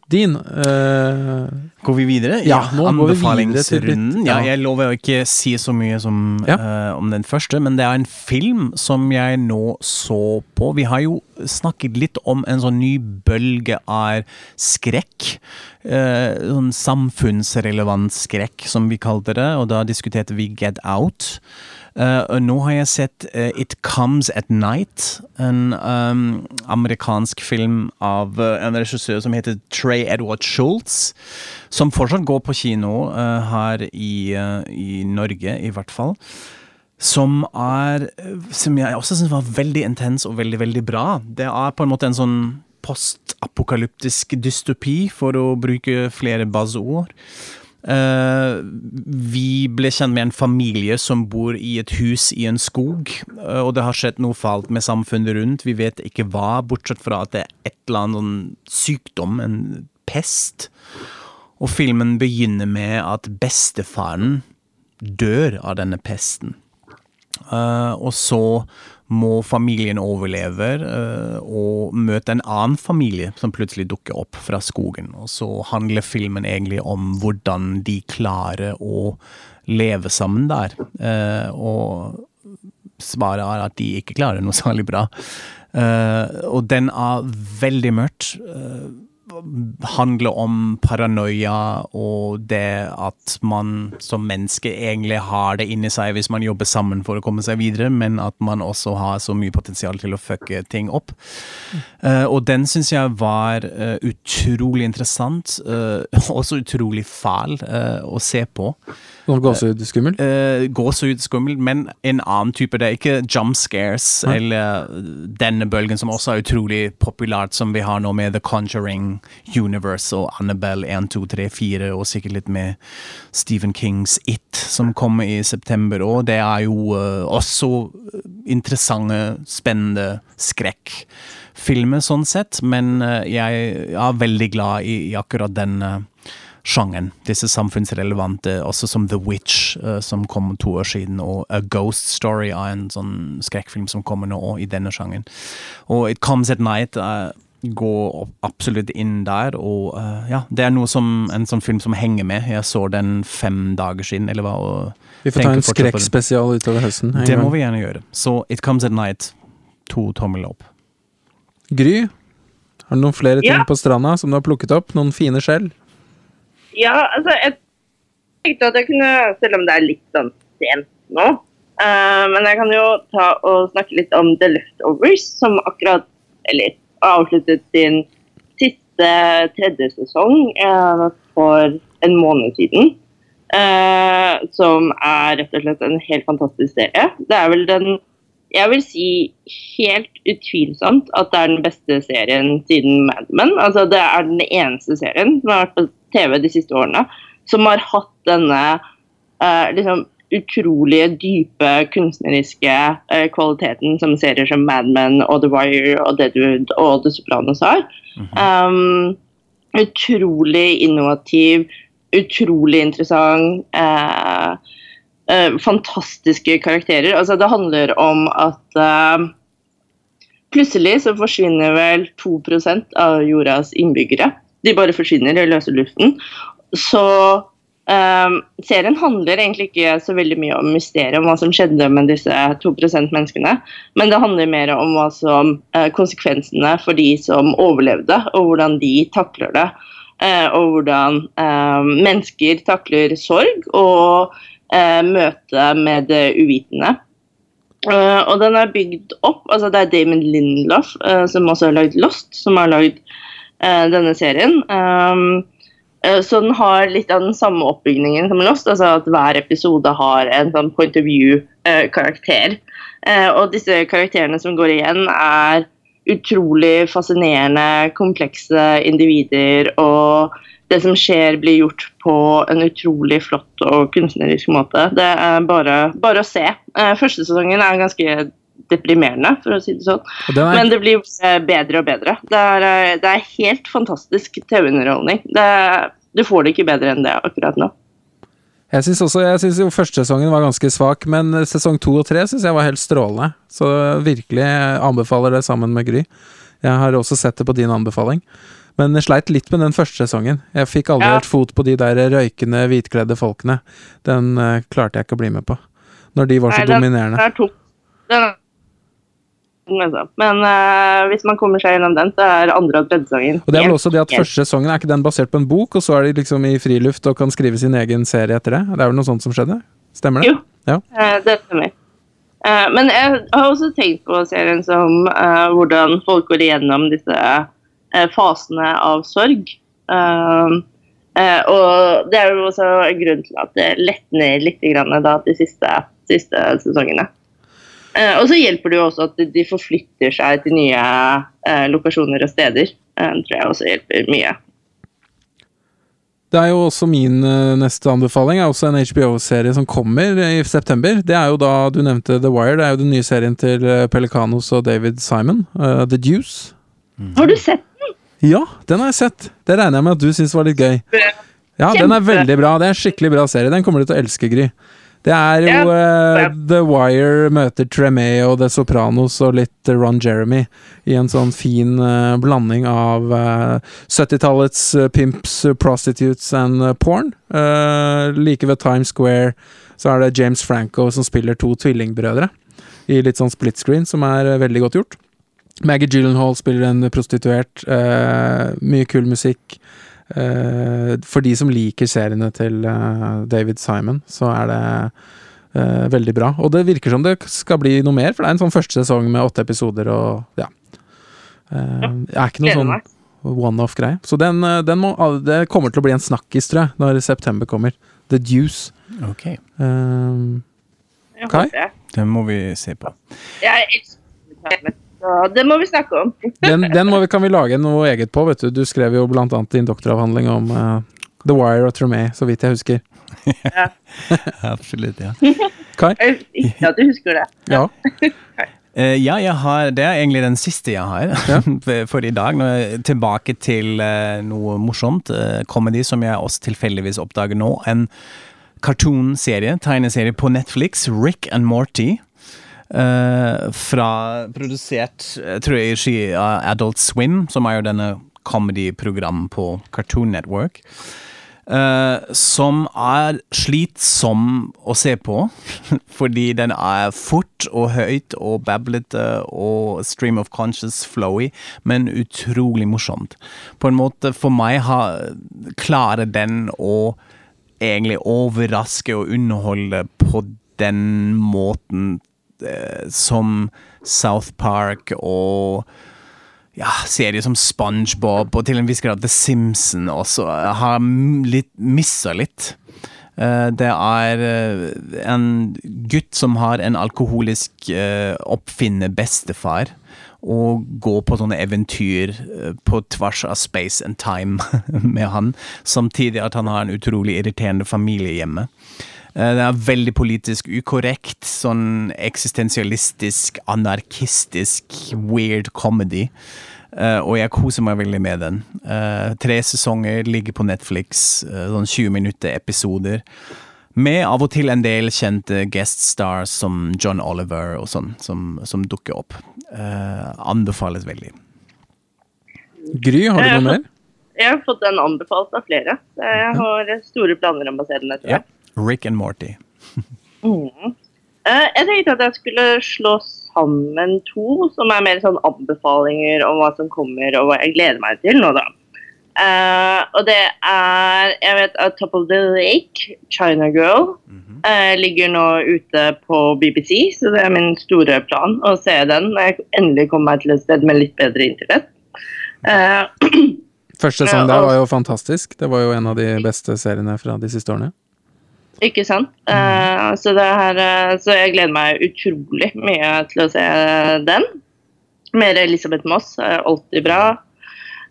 din uh, Går vi videre? Ja, nå Anbefalingsrunden. Ja. ja, jeg lover å ikke si så mye som, ja. uh, om den første, men det er en film som jeg nå så på. Vi har jo snakket litt om en sånn ny bølge av skrekk. Uh, sånn samfunnsrelevant skrekk, som vi kalte det, og da diskuterte vi Get Out. Uh, og nå har jeg sett uh, It Comes At Night, en um, amerikansk film av uh, en regissør som heter Trey Edward Schultz. Som fortsatt går på kino her i, i, Norge, i hvert fall. Som er Som jeg også syns var veldig intens og veldig, veldig bra. Det er på en måte en sånn postapokalyptisk dystopi, for å bruke flere buzzord. Uh, vi ble kjent med en familie som bor i et hus i en skog, uh, og det har skjedd noe falt med samfunnet rundt. Vi vet ikke hva, bortsett fra at det er et eller annet sånn sykdom, en pest. Og filmen begynner med at bestefaren dør av denne pesten. Uh, og så må familien overleve uh, og møte en annen familie som plutselig dukker opp fra skogen. Og så handler filmen egentlig om hvordan de klarer å leve sammen der. Uh, og svaret er at de ikke klarer noe særlig bra. Uh, og den er veldig mørkt handler om paranoia og det at man som menneske egentlig har det inni seg hvis man jobber sammen for å komme seg videre, men at man også har så mye potensial til å fucke ting opp. Mm. Uh, og den syns jeg var uh, utrolig interessant, uh, også utrolig fæl å se på. Sånn gåsehudskummel? Uh, gåsehudskummel, men en annen type. Det er ikke jump scares ja. eller denne bølgen som også er utrolig populært, som vi har nå med The Conjuring Universe og Annabelle 1, 2, 3, 4, og sikkert litt med Stephen Kings It, som kommer i september òg. Det er jo uh, også interessante, spennende skrekkfilmer, sånn sett. Men uh, jeg er veldig glad i, i akkurat den uh, sjangeren. Disse samfunnsrelevante, også som The Witch, uh, som kom to år siden, og A Ghost Story av en sånn skrekkfilm som kommer nå i denne sjangeren. Og It Comes at Night uh, går absolutt inn der, og uh, ja, det er noe som en sånn film som henger med. Jeg så den fem dager siden, eller hva. vi får ta en skrekkspesial utover høsten. Det må vi gjerne gjøre. Så It Comes at Night, to tommel opp. Gry, har du noen flere ting ja. på stranda som du har plukket opp? Noen fine skjell? Ja, altså, jeg tenkte at jeg kunne, selv om det er litt sånn sent nå uh, Men jeg kan jo ta og snakke litt om The Leftovers, som akkurat Eller avsluttet sin siste tredje sesong uh, for en måned siden. Uh, som er rett og slett en helt fantastisk serie. Det er vel den jeg vil si helt utvilsomt at det er den beste serien siden Mad Men. Altså, det er den eneste serien som har vært på TV de siste årene, som har hatt denne eh, liksom utrolige, dype kunstneriske eh, kvaliteten som serier som Mad Men og The Wire og Deadwood og The Sopranos har. Mm -hmm. um, utrolig innovativ, utrolig interessant. Uh, fantastiske karakterer. Altså, det handler om at plutselig så forsvinner vel 2% av jordas innbyggere de bare forsvinner i løse luften. Så um, serien handler egentlig ikke så veldig mye om mysteriet, om hva som skjedde med disse 2% menneskene. Men det handler mer om hva som uh, konsekvensene for de som overlevde, og hvordan de takler det. Uh, og hvordan uh, mennesker takler sorg og møte med det uvitende. og den er bygd opp altså Det er Damon Lindloff, som også har lagd Lost, som har lagd denne serien. Um, eh, så den har litt av den samme oppbygningen som Lost, altså at hver episode har en sånn point of view-karakter. Eh, og disse karakterene som går igjen, er utrolig fascinerende, komplekse individer. Og det som skjer, blir gjort på en utrolig flott og kunstnerisk måte. Det er bare, bare å se. Første sesongen er ganske deprimerende, for å si det sånn. Det er... Men det blir bedre og bedre. Det er, eh, det er helt fantastisk TV-underholdning. Du får det ikke bedre enn det akkurat nå. Jeg syns også, jeg synes jo første sesongen var ganske svak, men sesong to og tre syns jeg var helt strålende. Så virkelig anbefaler det sammen med Gry. Jeg har også sett det på din anbefaling. Men jeg sleit litt med den første sesongen. Jeg fikk aldri ja. helt fot på de der røykende, hvitkledde folkene. Den uh, klarte jeg ikke å bli med på. Når de var så Nei, dominerende. Den er, er men uh, hvis man kommer seg gjennom den, så er andre og tredje sesongen Og det er vel også det at første sesongen er ikke den basert på en bok, og så er de liksom i friluft og kan skrive sin egen serie etter det? Det er vel noe sånt som skjedde? Stemmer det? Jo, ja. uh, det stemmer. Uh, men jeg har også tenkt på serien som hvordan folk går igjennom disse fasene av sorg. og det er jo også en grunn til at det letner litt grann, da, de siste, siste sesongene. Eh, og så hjelper det jo også at de forflytter seg til nye eh, lokasjoner og steder. Det tror jeg også hjelper mye. Det er jo også min neste anbefaling. er også en HBO-serie som kommer i september. Det er jo da du nevnte The Wire. Det er jo den nye serien til Pelicanos og David Simon. Uh, The Deuce. Mm. Har du sett den? Ja, den har jeg sett. Det regner jeg med at du syns var litt gøy. Ja, den er veldig bra. Det er en skikkelig bra serie. Den kommer du til å elske, Gry. Det er jo uh, The Wire møter Tremé og The Sopranos og litt Ron Jeremy i en sånn fin uh, blanding av uh, eh, 70-tallets pimps, prostitutes and porn. like ved Times Square så er det James Franco som spiller to tvillingbrødre i litt sånn split screen, som er veldig godt gjort. Maggie Gyllenhaal spiller en prostituert. mye kul musikk. Uh, for de som liker seriene til uh, David Simon, så er det uh, veldig bra. Og det virker som det skal bli noe mer, for det er en sånn første sesong med åtte episoder og ja. Det er ikke noe sånn one-off-greie. Så den, den må, det kommer til å bli en snakkis, tror jeg, når september kommer. The Deuce. Ok. Kai? Den må vi se på. Jeg elsker Så det må vi snakke om. Den, den må vi, kan vi lage noe eget på, vet du. Du skrev jo blant annet din doktoravhandling om uh, The Wire og Tremé, så vidt jeg husker. Ja. Absolutt, ja. Kai? Ja, Ikke at du husker det. Ja. Uh, ja, jeg har, det er egentlig den siste jeg har Ja. for- for i dag. Nå er jeg tilbake til uh, noe morsomt. Uh, comedy som jeg også tilfeldigvis oppdager nå. En cartoon-serie, tegneserie på Netflix. Rick and Morty. Eh, fra Produsert tror jeg i regi av Adult Swim, som er jo denne comedy-program på Cartoon Network. Uh, som er slitsom å se på, fordi den er fort og høyt og bablete og stream of conscious flowy, men utrolig morsomt. På en måte, for meg, har, klarer den å egentlig overraske og underholde på den måten eh, som South Park og ja, serier som SpongeBob og til en viss grad The Simpsons også har m- litt, litt. Eh, Det er eh, en gutt som har en alkoholisk oppfinne bestefar, og går på sånne eventyr eh, på tvers av space and time med han, samtidig at han har en utrolig irriterende familie hjemme. Eh, Det er veldig politisk ukorrekt, sånn eksistensialistisk, anarkistisk, weird comedy. Uh, og jeg koser meg veldig med den. Uh, tre sesonger ligger på Netflix, uh, sånn 20 minutter episoder. Med av og til en del kjente guest stars som John Oliver og sånn, som, som dukker opp. Eh, anbefales veldig. Gry, har du noe mer? Jeg har fått den anbefalt av flere. Jeg har store planer om å se den etter hvert. Rick and Morty. Mm. Eh, Jeg tenkte at jeg skulle slå sammen to som er mer sånn anbefalinger om hva som kommer, og hva jeg gleder meg til nå, da. Uh, og det er Jeg vet at Top of the Lake, China Girl, eh, ligger nå ute på BBC, så det er min store plan å se den når jeg endelig kommer meg til et sted med litt bedre internett. Uh, Første sang sesong der var jo fantastisk. Det var jo en av de beste seriene fra de siste årene. Ikke sant? Uh, så, her, eh, så jeg gleder meg utrolig mye til å se den. Mer Elisabeth Moss er alltid bra.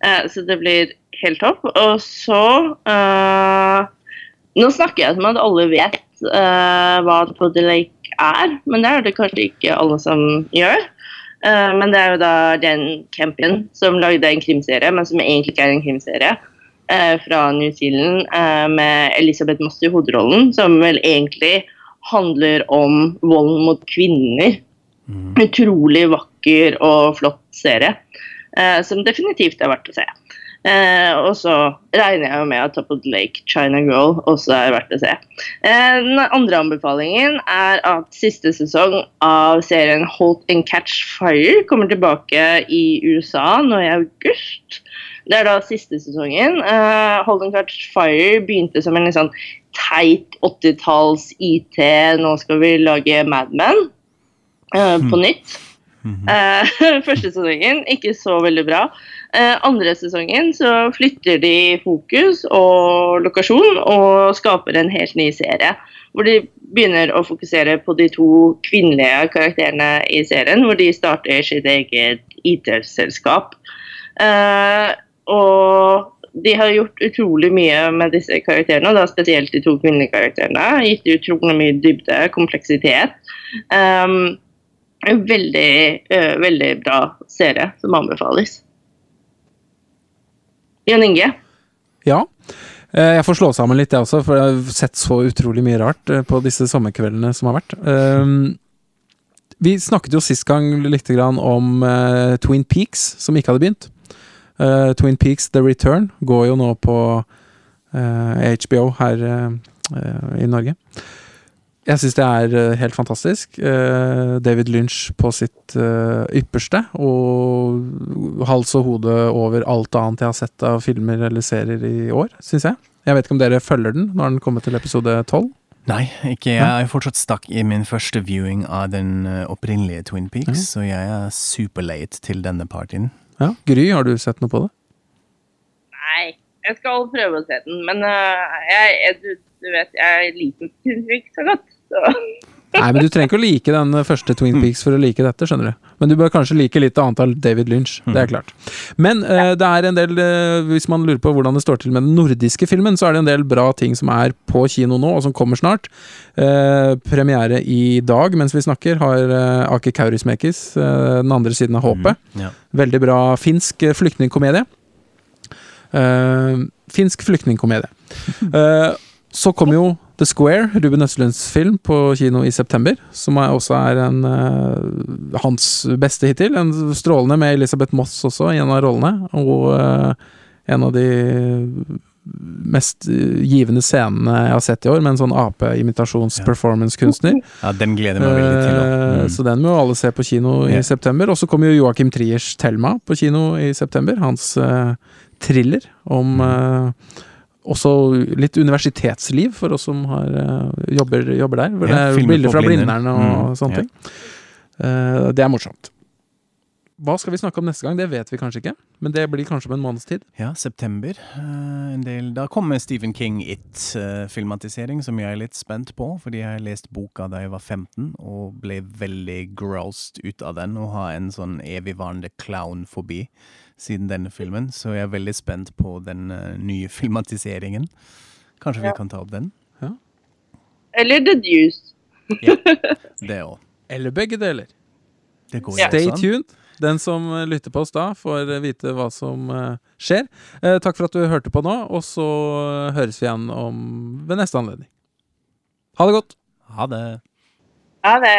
Eh, så det blir helt topp. Og så eh, Nå snakker jeg som at alle vet eh, hva Body Lake er, men det er det kanskje ikke alle som gjør. Eh, men det er jo da Jane Campion som lagde en krimserie, men som egentlig ikke er en krimserie eh, fra New Zealand eh, med Elisabeth Moss i hovedrollen, som vel egentlig handler om vold mot kvinner. Utrolig vakker og flott serie, eh, som definitivt er verdt å se. Eh, og så regner jeg med at Top of the Lake, China Girl, også er verdt å se. Eh, den andre anbefalingen er at siste sesong av serien Halt and Catch Fire kommer tilbake i USA nå i august. Det er da siste sesongen. Uh, Holden Catch Fire begynte som en litt sånn teit 80-talls IT, nå skal vi lage Mad Men eh, på nytt. Eh, første sesongen ikke så veldig bra. Andre sesongen så flytter de fokus og lokasjon og skaper en helt ny serie. Hvor de begynner å fokusere på de to kvinnelige karakterene i serien. Hvor de starter sitt eget IT-selskap. Eh, og de har gjort utrolig mye med disse karakterene, og da spesielt de to kvinnelige karakterene. Gitt utrolig mye dybde, kompleksitet. Um, en veldig, uh, veldig bra serie som anbefales. Jan Inge? Ja. Eh, Jeg får slå sammen litt, jeg også, for jeg har sett så utrolig mye rart eh, på disse sommerkveldene som har vært. Um, Vi snakket jo sist gang litt om uh, Twin Peaks, som ikke hadde begynt. Eh, Twin Peaks The Return går jo nå på uh, HBO her eh, eh, i Norge. Jeg syns det er eh, helt fantastisk. Eh, David Lynch på sitt eh, ypperste, og hals og hode over alt annet jeg har sett av filmer eller serier i år, syns jeg. Jeg vet ikke om dere følger den når den kommer til episode tolv? Nei, ikke. Jeg er fortsatt stakk i min første viewing av den eh, opprinnelige Twin Peaks, så jeg er super late til denne partyen. Ja. Gry, har du sett noe på det? Nei, jeg skal prøve å se den, men uh, jeg, jeg, du, du vet, jeg liker Twin Peaks så godt. Så. Nei, men du trenger ikke å like den første Twin Peaks for å like dette, skjønner du. Men du bør kanskje like litt av David Lynch. Det er klart. Men uh, det er en del uh, Hvis man lurer på hvordan det står til med den nordiske filmen, så er det en del bra ting som er på kino nå, og som kommer snart. Uh, premiere i dag mens vi snakker, har uh, Aki Kaurismekis, Den andre siden av håpet. Mm, ja. Veldig bra finsk flyktningkomedie. Eh, finsk flyktningkomedie. Eh, så kom jo The Square, Ruben Østlunds film, på kino i september. Som også er en uh, hans beste hittil. En strålende med Elisabeth Moss også i en av rollene. Og uh, en av de mest eh, givende scenene jeg har sett i år, med en sånn ape-imitasjons-performance-kunstner. ja, den gleder jeg meg veldig til. Mm. Så den må jo alle se på kino i yeah. september. Og så kommer jo Joakim Triers 'Thelma' på kino i september. Hans uh, thriller om eh, også litt universitetsliv for oss som har, eh, jobber, jobber der. Hvor Ja, det er bilder fra Blindern. Og Mm, sånne ja. ting. Uh, det er morsomt. Hva skal vi snakke om neste gang? Det vet vi kanskje ikke. Men det blir kanskje om en måneds tid. Ja, september. Uh, en del. Da kommer Stephen King It-filmatisering, som jeg er litt spent på. Fordi jeg har lest boka da jeg var 15, og ble veldig grossed ut av den. Og har en sånn evigvarende clown forbi siden denne filmen. Så jeg er veldig spent på den eh, nye filmatiseringen. Kanskje Ja. vi kan ta opp den? Eller The Deuce. ja, Det òg. Eller begge deler. Det går Stay også tuned. Den som eh, lytter på oss da, får eh, vite hva som skjer. Takk for at du hørte på nå, og så høres vi igjen om ved neste anledning. Ha det godt! Ha det. Ha det.